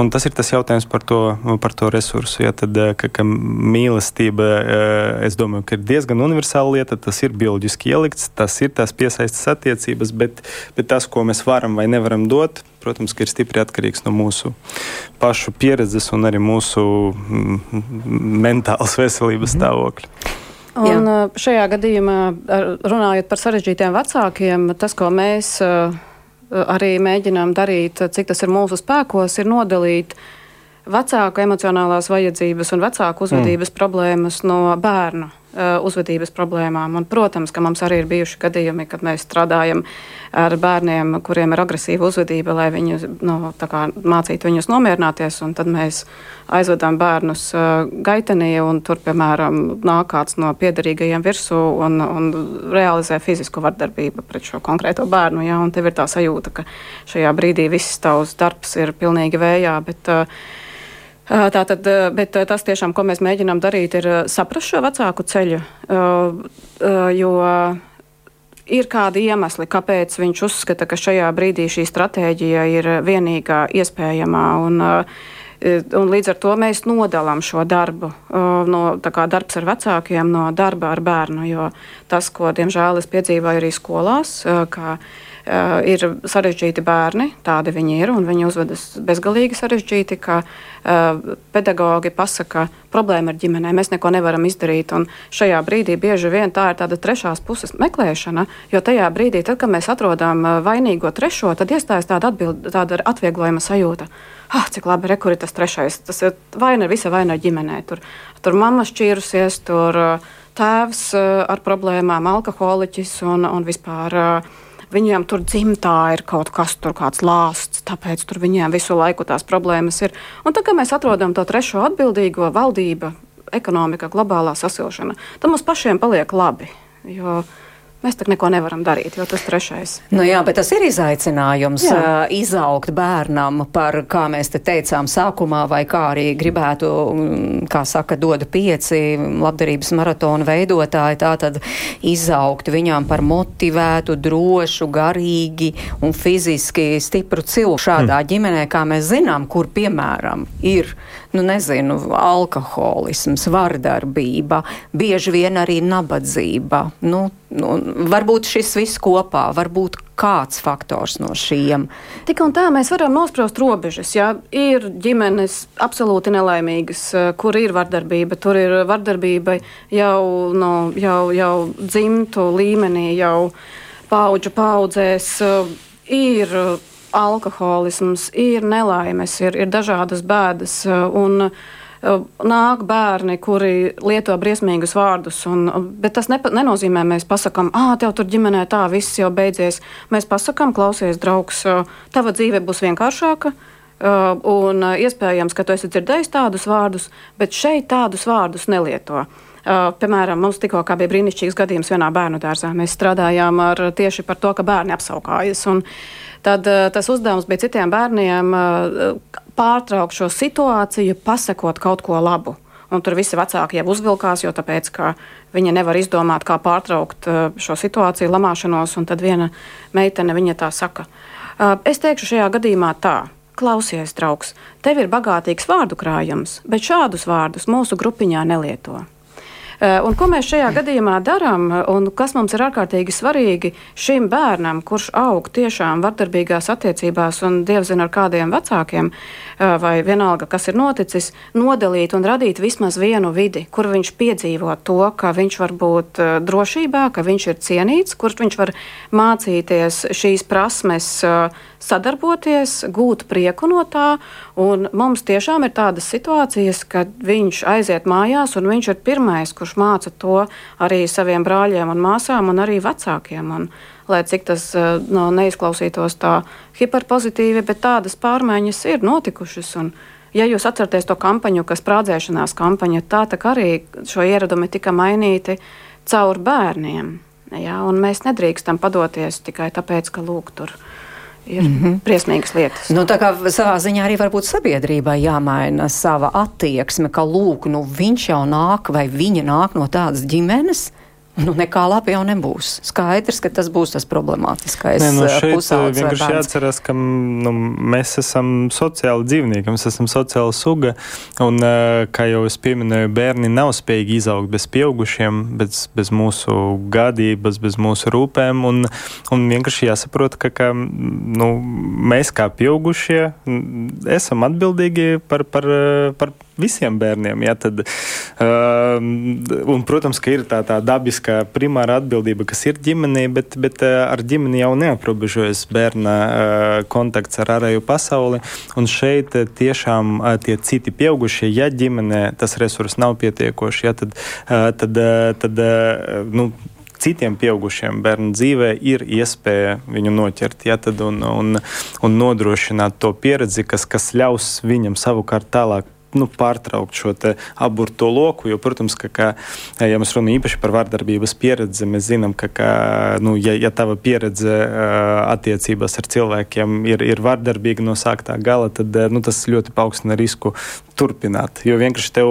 un tas ir tas jautājums par to, par to resursu. Ja, tad, ka, ka mīlestība, es domāju, ka ir diezgan universāla lieta, tas ir bioloģiski ielikts, tas ir tās piesaistas attiecības, bet, bet tas, ko mēs varam vai nevaram dot, protams, ir stipri atkarīgs no mūsu pašu pieredzes un arī mūsu mentālas veselības mhm. stāvokļa. Un Jā. šajā gadījumā, runājot par sarežģītiem vecākiem, tas, ko mēs arī mēģinām darīt, cik tas ir mūsu spēkos, ir nodalīt vecāku emocionālās vajadzības un vecāku uzvedības mm. problēmas no bērnu Uh, uzvedības problēmām. Un, protams, ka mums arī ir bijuši gadījumi, kad mēs strādājam ar bērniem, kuriem ir agresīva uzvedība, lai viņi nu, mācītu viņus nomierināties. Tad mēs aizvedam bērnus uh, gaitenī, un tur, piemēram, nāk kāds no piederīgajiem virsū un, un realizē fizisku vardarbību pret šo konkrēto bērnu. Ja? Tev ir tā sajūta, ka šajā brīdī viss tavs darbs ir pilnīgi vējā. Bet, uh, Tātad, bet tas tiešām, ko mēs mēģinām darīt, ir saprast šo vecāku ceļu, jo ir kādi iemesli, kāpēc viņš uzskata, ka šajā brīdī šī stratēģija ir vienīgā iespējamā. Un, Un līdz ar to mēs nodalām šo darbu, no, darbs ar vecākiem, no darba ar bērnu. Jo tas, ko diemžēl es piedzīvoju arī skolās, ka Uh, ir sarežģīti bērni, tādi viņi ir, un viņi uzvedas bezgalīgi sarežģīti, ka uh, pedagogi pasaka, problēma ar ģimenē, mēs neko nevaram izdarīt. Un šajā brīdī bieži vien tā ir tāda trešās puses meklēšana, jo tajā brīdī, tad, kad mēs atrodam vainīgo trešo, tad iestājas tāda, atbild, tāda atvieglojuma sajūta. Ah, cik labi, re, kur ir tas trešais. Tas ir vaina, visa vaina ģimenē. Tur, tur mamma šķīrusies, tur uh, tēvs ar problēmām, alkoholiķis un, un vispār. Viņiem tur dzimtā ir kaut kas, tur kāds lāsts, tāpēc tur viņiem visu laiku tās problēmas ir. Un tad, kad mēs atrodam to trešo atbildīgo valdību, ekonomika, globālā sasilšana, tad mums pašiem paliek labi. Jo Mēs tā neko nevaram darīt, jo tas trešais. Nu jā, bet tas ir izaicinājums jā. uh, izaugt bērnam par, kā mēs te teicām, sākumā, vai kā arī gribētu, mm, kā saka, doda pieci labdarības maratona veidotāji, tā tad izaugt viņām par motivētu, drošu, garīgi un fiziski stipru cilvēku šādā mm. ģimenē, kā mēs zinām, kur, piemēram, ir, nu nezinu, alkoholisms, vardarbība, bieži vien arī nabadzība. Nu, nu, varbūt šis viss kopā, varbūt kāds faktors no šiem. Tik un tā mēs varam nospraust robežas. Jā. Ir ģimenes absolūti nelaimīgas, eh, kur ir vardarbība. Tur ir vardarbība jau, no, jau, jau dzimtu līmenī, jau paudžu paudzēs. Eh, ir alkoholisms, ir nelaimes, ir, ir dažādas bēdas. Eh, un, nāk bērni, kuri lieto briesmīgus vārdus. Un, bet tas nepa, nenozīmē, mēs pasakām, ah, tev tur ģimenē tā viss jau beidzies. Mēs pasakām, klausies, draugs, tava dzīve būs vienkāršāka. Un iespējams, ka tu esi dzirdējis tādus vārdus, bet šeit tādus vārdus nelieto. Uh, piemēram, mums tikko bija brīnišķīgs gadījums vienā bērnu dārzā. Mēs strādājām ar, tieši par to, ka bērni apsaukājas. Tad uh, tas uzdevums bija citiem bērniem uh, pārtraukt šo situāciju, pasakot kaut ko labu. Un tur visi vecāki jau uzvilkās, jo tāpēc, viņi nevar izdomāt, kā pārtraukt uh, šo situāciju, lamāšanos. Un tad viena meitene viņa tā saka, uh, es teikšu šajā gadījumā tā. Klausies, draugs, tev ir bagātīgs vārdu krājums, bet šādus vārdus mūsu grupiņā nelieto. Eh, un ko mēs šajā gadījumā darām, un kas mums ir ārkārtīgi svarīgi šim bērnam, kurš aug tiešām vardarbīgās attiecībās un dievzina ar kādiem vecākiem, eh, vai vienalga, kas ir noticis, nodalīt un radīt vismaz vienu vidi, kur viņš piedzīvo to, ka viņš var būt eh, drošībā, ka viņš ir cienīts, kur viņš var mācīties šīs prasmes sadarboties, gūt prieku no tā. Mums tiešām ir tādas situācijas, kad viņš aiziet mājās un viņš ir pirmais, kurš māca to arī saviem brāļiem un māsām un arī vecākiem. Un, lai cik tas eh, no, neizklausītos tā hiperpozitīvi, bet tādas pārmaiņas ir notikušas. Un, Ja jūs atceraties to kampaņu, kas sprādzēšanās kampaņa, tā arī šo ieradumi tika mainīti caur bērniem. Ja, mēs nedrīkstam padoties tikai tāpēc, ka lūk, tur ir ir mm -hmm. briesmīgas lietas. Nu, tā kā savā ziņā arī varbūt sabiedrībai jāmaina sava attieksme, ka lūk, nu, viņš jau nāk vai viņa nāk no tādas ģimenes, Nu, nekā labi jau nebūs. Skaidrs, ka tas būs tas problemātiskais. Nē, nu eh, šeit eh, vienkārši jāatcerās, ka nu, mēs esam sociāli dzīvnieki, mēs esam sociāla suga. Un, eh, kā jau es pieminēju, bērni nav spējīgi izaugt bez pieaugušiem, bez, bez mūsu gādības, bez mūsu rūpēm. Un, un vienkārši jāsaprot, ka, ka nu, mēs kā pieaugušie esam atbildīgi par, par, par visiem bērniem. Ja, tad, uh, un, protams, ka ir tā, tā dabiskā primāra atbildība, kas ir ģimenei, bet, bet uh, ar ģimeni jau neaprobežojas bērna uh, kontakts ar ārējo pasauli. Un šeit uh, tiešām tie citi pieaugušie, ja ģimenē tas resurs nav pietiekoši, ja, tad, tad, tad nu, citiem pieaugušiem bērnu dzīvē ir iespēja viņu noķert ja, un, un, un nodrošināt to pieredzi, kas, kas ļaus viņam savukārt tālāk nu, pārtraukt šo aburto loku. Jo, protams, ka, ka, ja mēs runājam īpaši par vardarbības pieredzi, mēs zinām, ka, ka nu, ja, ja tava pieredze attiecībās ar cilvēkiem ir, ir vardarbīga no sāktā gala, tad nu, tas ļoti paaugstina risku turpināt. Jo vienkārši tev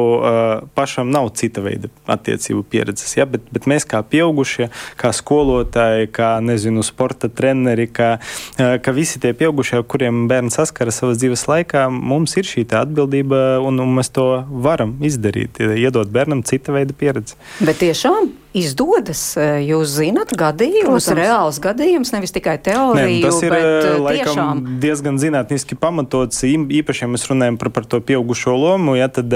pašam nav cita veida attiecību pieredzes. Ja? Bet, bet mēs kā pieaugušie, kā skolotāji, kā nezinu, sporta treneri, kā, kā visi tie pieaugušie, kuriem bērns saskaras savas dzīves laikā, mums ir šī atbildība un, un mēs to varam izdarīt, iedot bērnam cita veida pieredzi. Bet tiešām izdodas. Jūs zinat gadījumus, Protams. reāls gadījums, nevis tikai Nē, teoriju, tas ir bet eh, eh, laikam, tiešām. diezgan zinātniski pamatots. Īpaši, ja mēs runājam par, par to pieaugušo lomu, ja, tad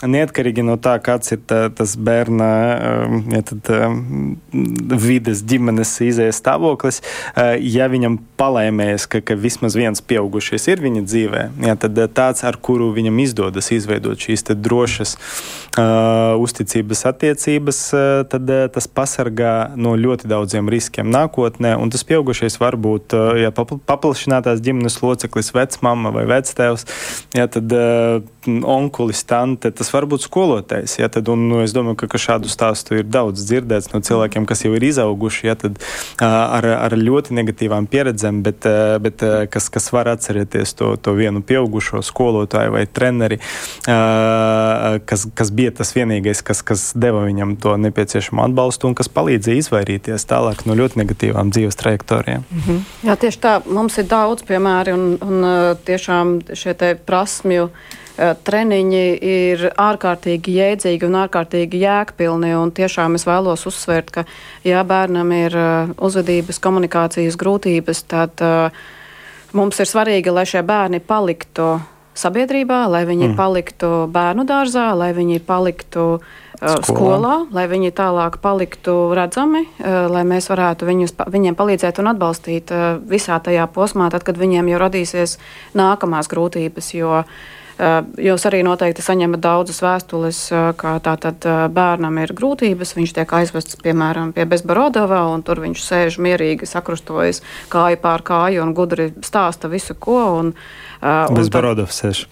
neatkarīgi no tā, kāds ir tā, tas bērna ja, tad, vides, ģimenes izējas stāvoklis, ja viņam palēmējas, ka, ka vismaz viens pieaugušais ir viņa dzīvē, ja, tad tāds, ar kuru viņam izdodas izveidot šīs te drošas uh, uzticības attiecības, tad tas pasargā no ļoti daudziem riskiem nākotnē. Un tas pieaugušais var būt uh, ja, papl- paplašinātās ģimenes loceklis, vecmama vai vectēvs, ja, tad uh, onkulis, tante, tas var būt skolotājs. Ja, tad, un, nu, es domāju, ka, ka šādu stāstu ir daudz dzirdēts no cilvēkiem, kas jau ir izauguši ja, tad, ar, ar ļoti negatīvām pieredzēm, bet, bet kas, kas var atcerēties to, to vienu pieaugušo skolotāju vai treneri, kas, kas bija tas vienīgais, kas, kas deva viņam to nepieciešamo atbalstu un kas palīdzēja izvairīties tālāk no ļoti negatīvām dzīves trajektorijām. Jā, tieši tā. Mums ir daudz piemēru, un, un uh, tiešām šie prasmju uh, treniņi ir ārkārtīgi jēdzīgi un ārkārtīgi jēgpilni. Un tiešām es vēlos uzsvērt, ka, ja bērnam ir uh, uzvedības, komunikācijas grūtības, tad uh, mums ir svarīgi, lai šie bērni paliktu sabiedrībā, lai viņi mm. paliktu bērnu dārzā, lai viņi paliktu uh, Skolā. skolā, lai viņi tālāk paliktu redzami, uh, lai mēs varētu viņus, viņiem palīdzēt un atbalstīt uh, visā tajā posmā, tad, kad viņiem jau radīsies nākamās grūtības. Jo, uh, Jūs arī noteikti saņemat daudzas vēstules, uh, kā tātad uh, bērnam ir grūtības. Viņš tiek aizvests, piemēram, pie Bezbarodovā, un tur viņš sēž mierīgi, sakrustojas kāju pār kāju un gudri stāsta visu, ko. Un, uh, un Bez Barodovs sēž.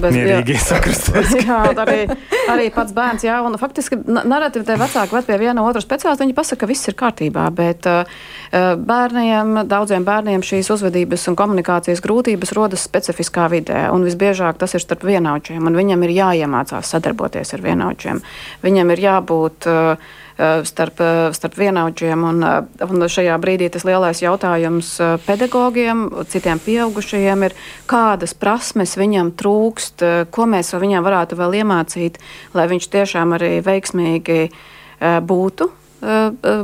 Mierīgi sakrustos. jā, arī, arī pats bērns, jā, un faktiski n- nereti tie vecāki ved pie viena otru speciālistu, viņi pasaka, ka viss ir kārtībā, bet uh, bērniem, daudziem bērniem šīs uzvedības un komunikācijas grūtības rodas specifiskā vidē, un visbiežāk tas ir starp vienaudžiem, un viņam ir jāiemācās sadarboties ar vienaudžiem. Viņam ir jābūt uh, starp, starp vienaudžiem, un, un šajā brīdī tas lielais jautājums pedagogiem, citiem pieaugušajiem ir, kādas prasmes viņam trūkst, ko mēs viņam varētu vēl iemācīt, lai viņš tiešām arī veiksmīgi būtu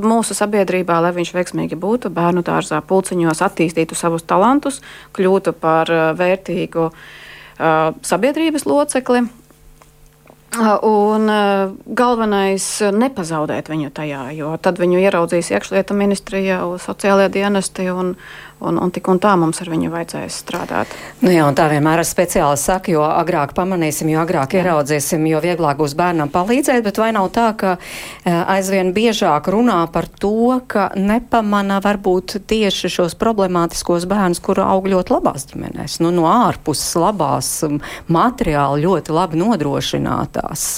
mūsu sabiedrībā, lai viņš veiksmīgi būtu bērnu dārzā, pulciņos, attīstītu savus talantus, kļūtu par vērtīgu uh, sabiedrības locekli. Uh, Un uh, galvenais ir nepazaudēt viņu tajā, jo tad viņu ieraudzīs iekšlietu ministrija, sociālajie dienesti un, un, un tik un tā mums ar viņu vajadzēs strādāt. Nu jā, un tā vienmēr ar speciāli saka, jo agrāk pamanīsim, jo agrāk ieraudzīsim, jo vieglāk būs bērnam palīdzēt, bet vai nav tā, ka eh, aizvien biežāk runā par to, ka nepamana varbūt tieši šos problemātiskos bērnus, kuri aug ļoti labās ģimenēs, nu no ārpuses labās, materiāli ļoti labi nodrošinātās.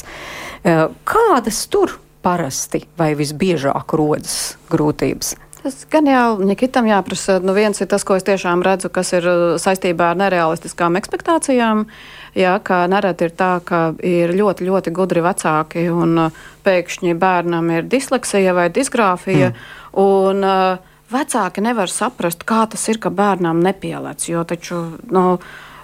Eh, Kādas tur parasti vai visbiežāk rodas grūtības? Tas gan jau Nikitam jāprasa. Nu, viens ir tas, ko es tiešām redzu, kas ir uh, saistībā ar nerealistiskām expectācijām. Jā, kā nereti ir tā, ka ir ļoti, ļoti gudri vecāki un uh, pēkšņi bērnam ir disleksija vai disgrāfija. Mm. Un, uh, Vecāki nevar saprast, kā tas ir, ka bērnam nepielēc. Jo taču, nu,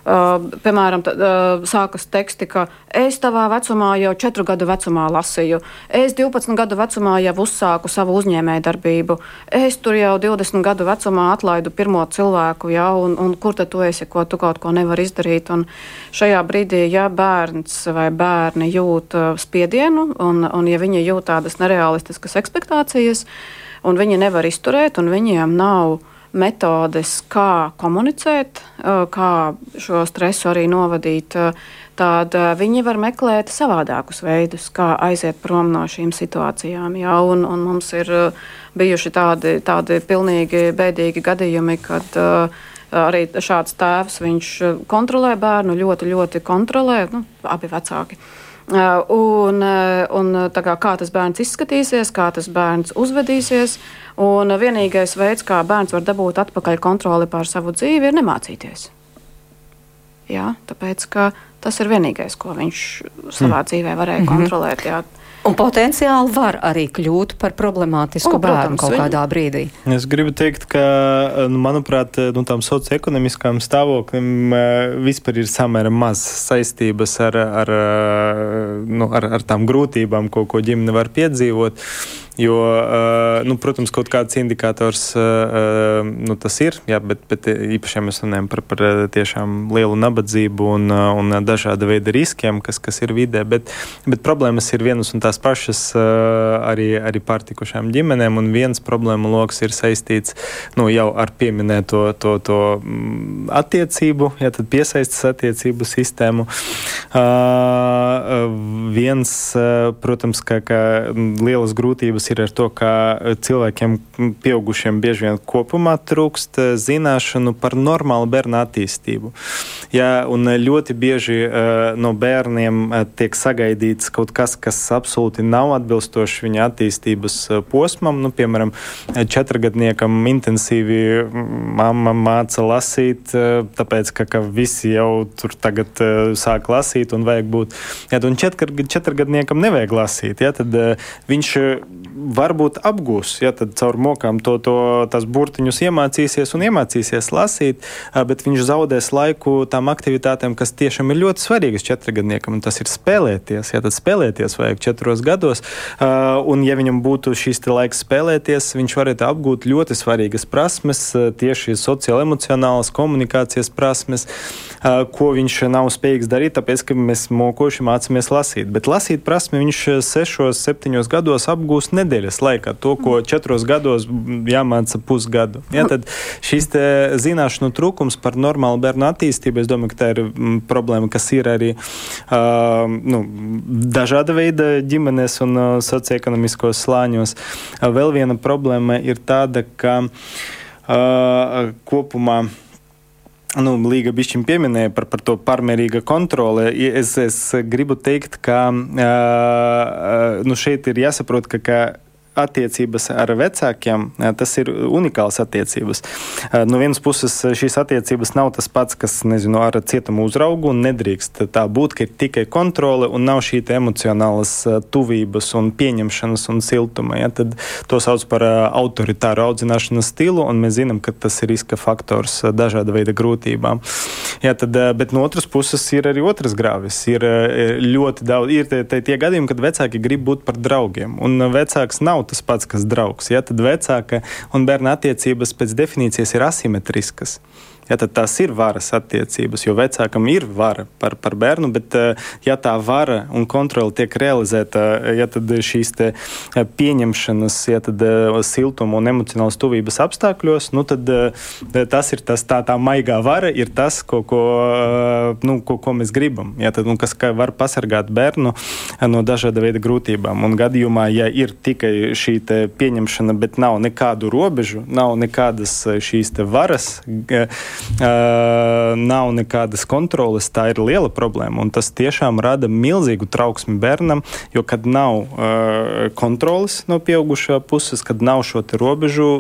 uh, piemēram, t, uh, sākas teksti, ka es tavā vecumā jau 4 gadu vecumā lasīju, es 12 gadu vecumā jau uzsāku savu uzņēmējdarbību, es tur jau 20 gadu vecumā atlaidu pirmo cilvēku, ja, un, un kur tad tu esi, ko tu kaut ko nevari izdarīt. Un šajā brīdī, ja bērns vai bērni jūt uh, spiedienu, un, un ja viņi jūt tādas nerealistiskas expectācijas, un viņi nevar izturēt, un viņiem nav metodes, kā komunicēt, uh, kā šo stresu arī novadīt, uh, tad uh, viņi var meklēt savādākus veidus, kā aiziet prom no šīm situācijām. Jā, un, un mums ir bijuši tādi, tādi pilnīgi bēdīgi gadījumi, kad arī šāds tēvs kontrolē bērnu, ļoti, ļoti kontrolē, nu, abi vecāki. Uh, Un, uh, un tā kā, kā tas bērns izskatīsies, kā tas bērns uzvedīsies. Un vienīgais veids, kā bērns var dabūt atpakaļ kontroli pār savu dzīvi, ir nemācīties. Jā, tāpēc ka Tas ir vienīgais, ko viņš savā mm. dzīvē varēja mm -hmm. kontrolēt. Jā. Un potenciāli var arī kļūt par problemātisku o, bērnu protams, kaut kādā brīdī. Es gribu teikt, ka, nu, manuprāt, nu, tam socioekonomiskām stāvoklim vispār ir samērā maz saistības ar, ar, nu, ar, ar tām grūtībām, ko, ko ģimene var piedzīvot. Jo, nu, protams, kaut kāds indikators nu, tas ir, jā, bet, bet īpaši, ja mēs runājam par, par tiešām lielu nabadzību un, un dažāda veida riskiem, kas, kas ir vidē, bet, bet problēmas ir vienas un tās pašas arī, arī pārtikušām ģimenēm, un viens problēma lokus ir saistīts nu, jau ar pieminēto to, to mm, attiecību, ja tad piesaistas attiecību sistēmu. Uh, viens, protams, ka, ka lielas grūtības problēmas ir ar to, ka e, cilvēkiem, pieaugušiem, bieži vien kopumā trūkst e, zināšanu par normālu bērnu attīstību. Ja, un ļoti bieži no bērniem tiek sagaidīts kaut kas, kas absolūti nav atbilstoši viņa attīstības posmam. Nu, piemēram, četrgadniekam intensīvi mamma māca lasīt, tāpēc, ka, ka visi jau tur tagad sāk lasīt un vajag būt. Ja, un četrgadniekam nevajag lasīt. Ja, tad viņš varbūt apgūs, ja tad caur mokām to, to tās burtiņus iemācīsies un iemācīsies lasīt, bet viņš zaudēs laiku tām aktivitātēm, kas tiešām ir ļoti svarīgas četrgadniekam, un tas ir spēlēties. Ja tad spēlēties vajag četros gados, un ja viņam būtu šis laiks spēlēties, viņš varētu apgūt ļoti svarīgas prasmes, tieši sociālo-emocionālas komunikācijas prasmes, ko viņš nav spējīgs darīt, tāpēc, ka mēs mokoši mācāmies lasīt. Bet lasīt prasmi viņš sešos, septiņos gados apgūst nedēļu nedēļas laikā, to, ko četros gados jāmāca pusgadu. Ja, tad šīs zināšanu trūkums par normālu bērnu attīstību, es domāju, ka tā ir mm, problēma, kas ir arī uh, nu, dažāda veida ģimenes un uh, socioekonomiskos slāņos. Uh, vēl viena problēma ir tāda, ka uh, kopumā nu, Līga bišķiņ pieminēja par, par to pārmērīga kontrole. Es, es gribu teikt, ka uh, nu, šeit ir jāsaprot, ka, ka attiecības ar vecākiem, tas ir unikāls attiecības. No vienas puses, šīs attiecības nav tas pats, kas, nezinu, ar cietumu uzraugu un nedrīkst tā būt, ka ir tikai kontrole un nav šī emocionālas tuvības un pieņemšanas un siltuma. Ja? Tad to sauc par autoritāru audzināšanas stilu, un mēs zinām, ka tas ir riska faktors dažāda veida grūtībām. Ja, tad, bet no otras puses ir arī otrs grāvis. Ir ļoti daudz, ir tie, tie, tie gadījumi, kad vecāki grib būt par draugiem, un vecāks nav tas pats, kas draugs. Ja, tad vecāka un bērna attiecības pēc definīcijas ir asimetriskas. Ja, tad tās ir varas attiecības, jo vecākam ir vara par, par bērnu, bet eh, ja tā vara un kontrole tiek realizēta, ja tad šīs eh, pieņemšanas, ja tad eh, siltuma un emocionālas tuvības apstākļos, nu tad tas ir tas tā, tā maigā vara, ir tas, ko, ko, nu, ko, ko mēs gribam. Ja, tad, nu, kas var pasargāt bērnu no dažāda veida grūtībām. Un gadījumā, ja ir tikai šī pieņemšana, bet nav nekādu robežu, nav nekādas šīs varas, nav nekādas kontroles, tā ir liela problēma. Un tas tiešām rada milzīgu trauksmi bērnam, jo kad nav kontroles no pieaugušā puses, kad nav šo robežu,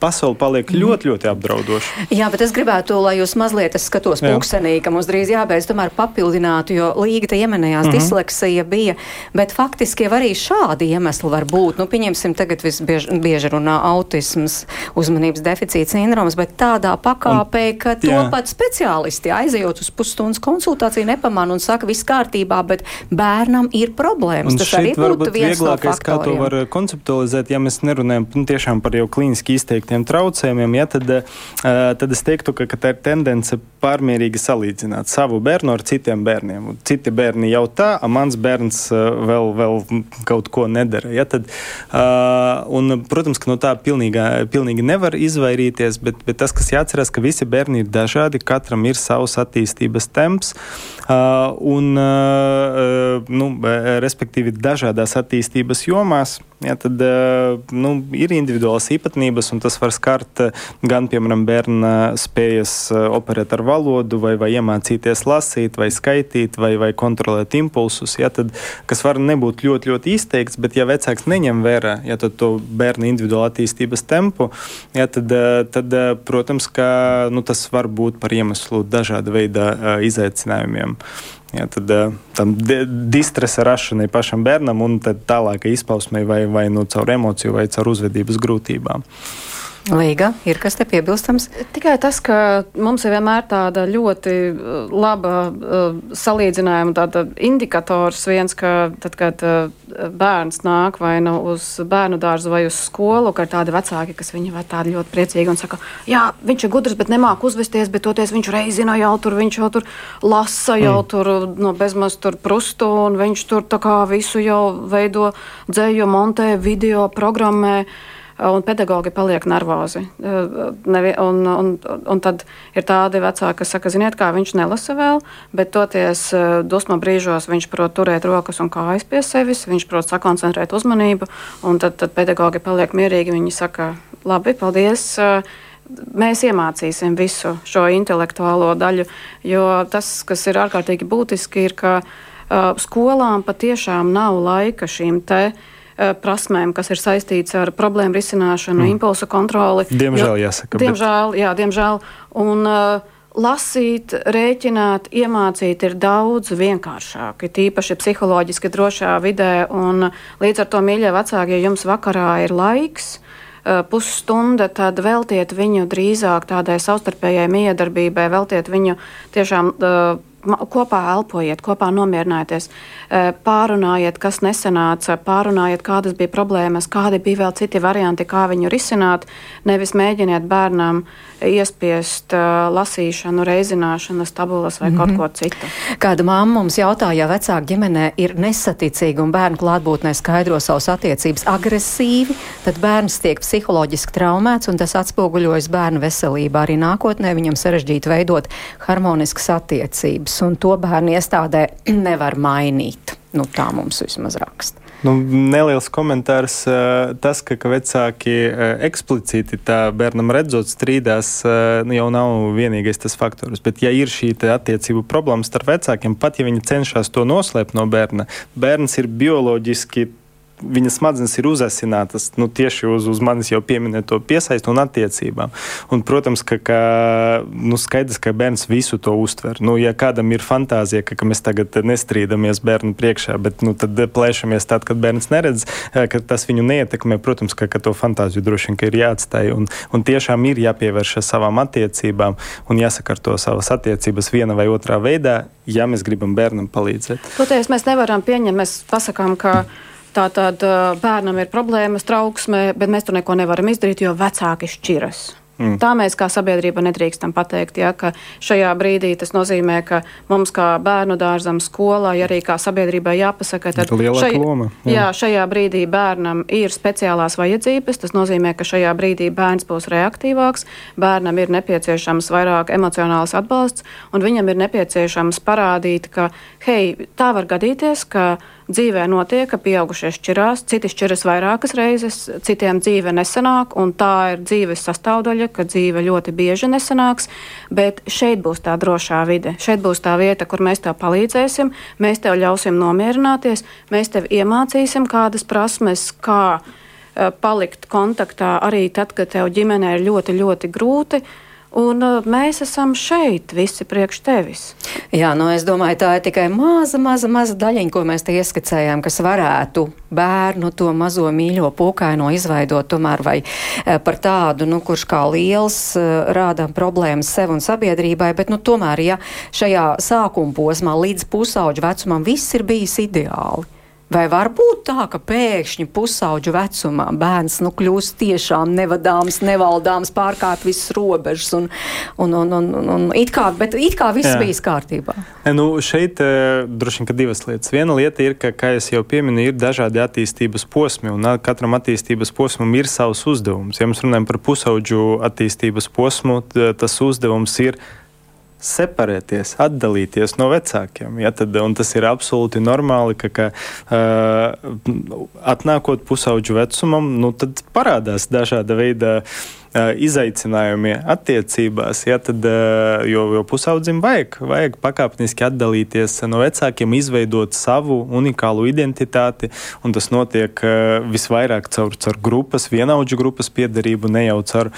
pasaule paliek mhm. ļoti, ļoti apdraudoša. Jā, bet es gribētu, lai jūs mazliet, es skatos pulkstenī, ka mums drīz jābeidz, tomēr papildinātu, jo līga te iemenējās mm -hmm. disleksija bija, bet faktiski jau arī šādi iemesli var būt. Nu, pieņemsim, tagad visbieži runā autisms, uzmanības deficīts sindroms, bet tādā pakāpē, ka to jā. pat speciālisti aizejot uz pusstundas konsultāciju nepamana un saka, viss kārtībā, bet bērnam ir problēmas. Un Tas arī būtu viens no faktoriem. Kā to var konceptualizēt, ja mēs nerunājam nu, tiešām par jau klīniski izteikti tiem traucējumiem, ja, tad, uh, tad es teiktu, ka, ka tā ir tendence pārmērīgi salīdzināt savu bērnu ar citiem bērniem. Citi bērni jau tā, a mans bērns uh, vēl, vēl kaut ko nedara. Ja, tad, uh, un, protams, ka no tā pilnīgi, pilnīgi nevar izvairīties, bet, bet tas, kas jāatcerās, ka visi bērni ir dažādi, katram ir savs attīstības temps. Uh, un, uh, nu, respektīvi, dažādās attīstības jomās, ja, tad uh, nu, ir individuālas īpatnības, un tas var skart gan, piemēram, bērna spējas operēt ar valodu, vai, vai iemācīties lasīt, vai skaitīt, vai, vai kontrolēt impulsus, ja, tad, kas var nebūt ļoti, ļoti izteikts, bet ja vecāks neņem vērā ja, to bērna individuālu attīstības tempu, ja, tad, tad, protams, ka, nu, tas var būt par iemeslu dažāda veida izaicinājumiem. Ja, tad tam distresa rašanai pašam bērnam un tālākai izpausmei vai, vai nu caur emociju vai caur uzvedības grūtībām. Līga, ir kas te piebilstams? Tikai tas, ka mums ir vienmēr tāda ļoti uh, laba uh, salīdzinājuma, tāda indikators viens, ka tad, kad uh, bērns nāk vai nu uz bērnu dārzu vai uz skolu, ka ir tādi vecāki, kas viņi ir tādi ļoti priecīgi un saka, jā, viņš ir gudrs, bet nemāk uzvesties, bet toties viņš reizina jau tur, viņš jau tur lasa, jau mm. tur no bezmaz tur prustu un viņš tur tā kā visu jau veido dzēju, montē, video, programmē un pedagogi paliek nervozi. Nevi, un, un, un tad ir tādi vecāki, kas saka, ziniet, kā viņš nelasa vēl, bet toties dusmu brīžos viņš prot turēt rokas un kājas pie sevis, viņš prot sakoncentrēt uzmanību, un tad, tad pedagogi paliek mierīgi. Viņi saka, labi, paldies! Mēs iemācīsim visu šo intelektuālo daļu, jo tas, kas ir ārkārtīgi būtiski, ir, ka uh, skolām patiešām nav laika šīm te uh, prasmēm, kas ir saistīts ar problēmu risināšanu, mm. impulsu kontroli. Diemžēl, jo, jāsaka. Diemžēl, bet... jā, diemžēl. Un, uh, Lasīt, rēķināt, iemācīt ir daudz vienkāršāk, tīpaši psiholoģiski drošā vidē. Līdz ar to, mīļie vecāki, ja jums vakarā ir laiks, eh, pusstunda, tad veltiet viņu drīzāk tādai savstarpējai miedarbībai, veltiet viņu tiešām uh, kopā elpojiet, kopā nomierināties, e, pārunājiet, kas nesanāca, pārunājiet, kādas bija problēmas, kādi bija vēl citi varianti, kā viņu risināt. Nevis mēģiniet bērnam iespiest uh, lasīšanu, reizināšanas tabulas vai mm -hmm. kaut mhm. ko citu. Kāda mamma mums jautāja, ja vecāka ģimenē ir nesaticīga un bērnu klātbūtnē skaidro savus attiecības agresīvi, tad bērns tiek psiholoģiski traumēts un tas atspoguļojas bērnu veselībā. Arī nākotnē viņam sarežģīti veidot harmoniskas attiecības, un to bērnu iestādē nevar mainīt. Nu, tā mums vismaz raksta. Nu, neliels komentārs. Tas, ka, ka vecāki eksplicīti tā bērnam redzot strīdās, nu, jau nav vienīgais tas faktors. Bet, ja ir šī attiecību problēma starp vecākiem, pat ja viņi cenšas to noslēpt no bērna, bērns ir bioloģiski viņa smadzenes ir uzasinātas nu, tieši uz, uz manis jau pieminēto piesaistu un attiecībām. Un, protams, ka, ka nu, skaidrs, ka bērns visu to uztver. Nu, ja kādam ir fantāzija, ka, ka mēs tagad nestrīdamies bērnu priekšā, bet nu, tad plēšamies tad, kad bērns neredz, eh, ka tas viņu neietekmē, protams, ka, ka to fantāziju droši vien ir jāatstāj. Un, un tiešām ir jāpievēršas savām attiecībām un jāsakārto savas attiecības viena vai otrā veidā, ja mēs gribam bērnam palīdzēt. Toties mēs nevaram pieņemt, mēs pasakām, ka. Mm Tātad bērnam ir problēmas, trauksme, bet mēs tur neko nevaram izdarīt, jo vecāki šķiras. Mm. Tā mēs kā sabiedrība nedrīkstam pateikt, ja, ka šajā brīdī tas nozīmē, ka mums kā bērnu dārzam, skolai, arī kā sabiedrībai jāpasaka, ka šai, loma, jā. Jā, šajā brīdī bērnam ir speciālās vajadzības. Tas nozīmē, ka šajā brīdī bērns būs reaktīvāks, bērnam ir nepieciešams vairāk emocionāls atbalsts, un viņam ir nepieciešams parādīt, ka, hei, tā var gadīties, ka dzīvē notiek, ka pieaugušie šķirās, citi šķiras vairākas reizes, citiem dzīve nesanāk, un tā ir dzīves sastāvdaļa, ka dzīve ļoti bieži nesanāks, bet šeit būs tā drošā vide. Šeit būs tā vieta, kur mēs tev palīdzēsim, mēs tev ļausim nomierināties, mēs tev iemācīsim kādas prasmes, kā uh, palikt kontaktā arī tad, kad tev ģimenē ir ļoti, ļoti grūti. Un uh, mēs esam šeit, visi priekš tevis. Jā, nu es domāju, tā ir tikai maza, maza, maza daļiņa, ko mēs te ieskicējām, kas varētu bērnu to mazo mīļo pūkaino izveidot tomēr vai eh, par tādu, nu, kurš kā liels eh, rāda problēmas sev un sabiedrībai, bet, nu, tomēr, ja šajā sākuma posmā līdz pusauģu vecumam viss ir bijis ideāli Vai var būt tā, ka pēkšņi pusauģu vecumā bērns nu, kļūst tiešām nevadāms, nevaldāms, pārkāp visas robežas un, un, un, un, un, un it kā, bet it kā viss Jā. bijis kārtībā? Nu, šeit uh, droši vien divas lietas. Viena lieta ir, ka, kā jau pieminēju, ir dažādi attīstības posmi, un katram attīstības posmam ir savs uzdevums. Ja mēs runājam par pusauģu attīstības posmu, tas uzdevums ir separēties, atdalīties no vecākiem. Ja, tad, tas ir absolūti normāli, ka, ka uh, atnākot pusauģu vecumam, nu, parādās dažāda veida izaicinājumi attiecībās, ja, tad, jo, jo pusaudzim vajag, vajag pakāpeniski atdalīties no vecākiem, izveidot savu unikālu identitāti, un tas notiek visvairāk caur, caur grupas, vienaudžu grupas piedarību, ne jau caur,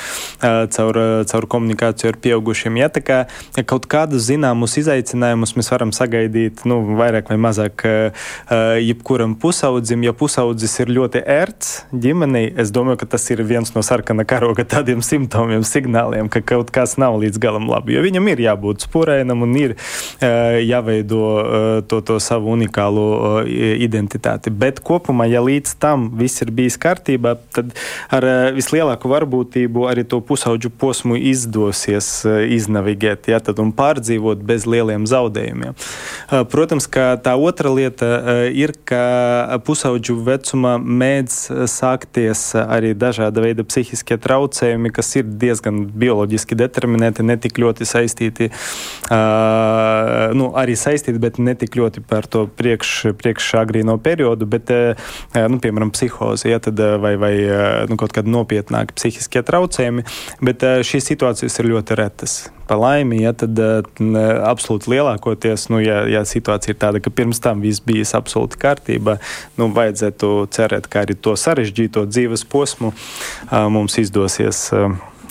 caur, caur komunikāciju ar pieaugušiem. Ja, kā, kaut kādus zināmus izaicinājumus mēs varam sagaidīt nu, vairāk vai mazāk jebkuram pusaudzim, ja pusaudzis ir ļoti ērts ģimenei, es domāju, ka tas ir viens no sarkana karoga tādiem simptomiem, signāliem, ka kaut kas nav līdz galam labi. Jo viņam ir jābūt spurēnam un ir jāveido to, to savu unikālo identitāti. Bet kopumā, ja līdz tam viss ir bijis kārtībā, tad ar vislielāko varbūtību arī to pusauģu posmu izdosies iznavigēt ja, un pārdzīvot bez lieliem zaudējumiem. Protams, ka tā otra lieta ir, ka pusauģu vecumā mēdz sākties arī dažāda veida psihiskie traucējumi, kas ir diezgan bioloģiski determinēti, ne tik ļoti saistīti, uh, nu, arī saistīti, bet ne tik ļoti par to priekš, priekšagrīno periodu, bet, uh, nu, piemēram, psihozi, ja, tad, vai, vai nu, kaut kādi nopietnāki psihiskie traucējumi, bet uh, šīs situācijas ir ļoti retas pa laimi, ja tad absolūti lielākoties, nu, ja, ja situācija ir tāda, ka pirms tam viss bija absolūti kārtībā, nu, vajadzētu cerēt, ka arī to sarežģīto dzīves posmu mums izdosies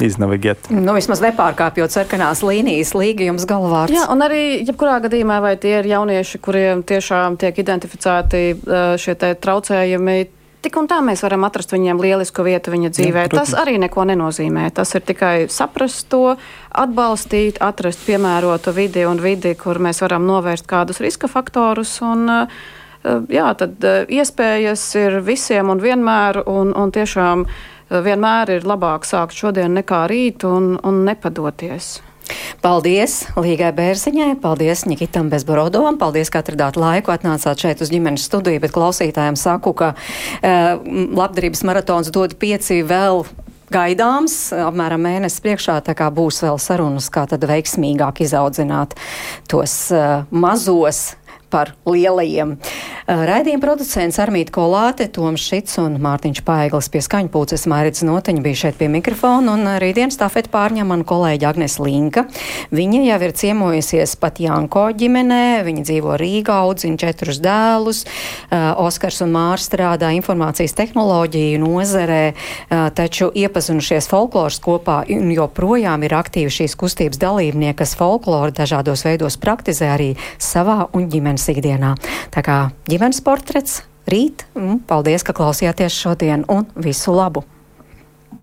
iznavigēt. Nu, vismaz nepārkāpjot sarkanās līnijas, līga jums galvārds. Jā, un arī, jebkurā gadījumā, vai tie ir jaunieši, kuriem tiešām tiek identificēti šie traucējumi, Tik un tā mēs varam atrast viņiem lielisku vietu viņa dzīvē. Jā, tas arī neko nenozīmē. Tas ir tikai saprast to, atbalstīt, atrast piemērotu vidi un vidi, kur mēs varam novērst kādus riska faktorus. Un, eh, jā, tad eh, iespējas ir visiem un vienmēr, un, un tiešām eh, vienmēr ir labāk sākt šodien nekā rīt un, un nepadoties. Paldies Līgai Bērziņai, paldies Nikitam Bezborodovam, paldies, ka atradāt laiku, atnācāt šeit uz ģimenes studiju, bet klausītājiem saku, ka uh, labdarības maratons dod pieci vēl gaidāms, apmēram mēnesis priekšā, tā kā būs vēl sarunas, kā tad veiksmīgāk izaudzināt tos uh, mazos par lielajiem. Raidījuma producents Armīta Kolāte, Toms Šits un Mārtiņš Paiglis pie skaņpūces Mārits Noteņa bija šeit pie mikrofona un rītdienas tāfet pārņem man kolēģi Agnes Linka. Viņa jau ir ciemojusies pat Janko ģimenē, viņa dzīvo Rīgā, audzina četrus dēlus, Oskars un Mārs strādā informācijas tehnoloģiju nozarē, taču iepazinušies folkloras kopā un joprojām ir aktīvi šīs kustības dalībnieki, kas folkloru dažādos veidos praktizē arī savā un ģimenes ģimenes ikdienā. Tā kā ģimenes portrets rīt, un paldies, ka klausījāties šodien un visu labu!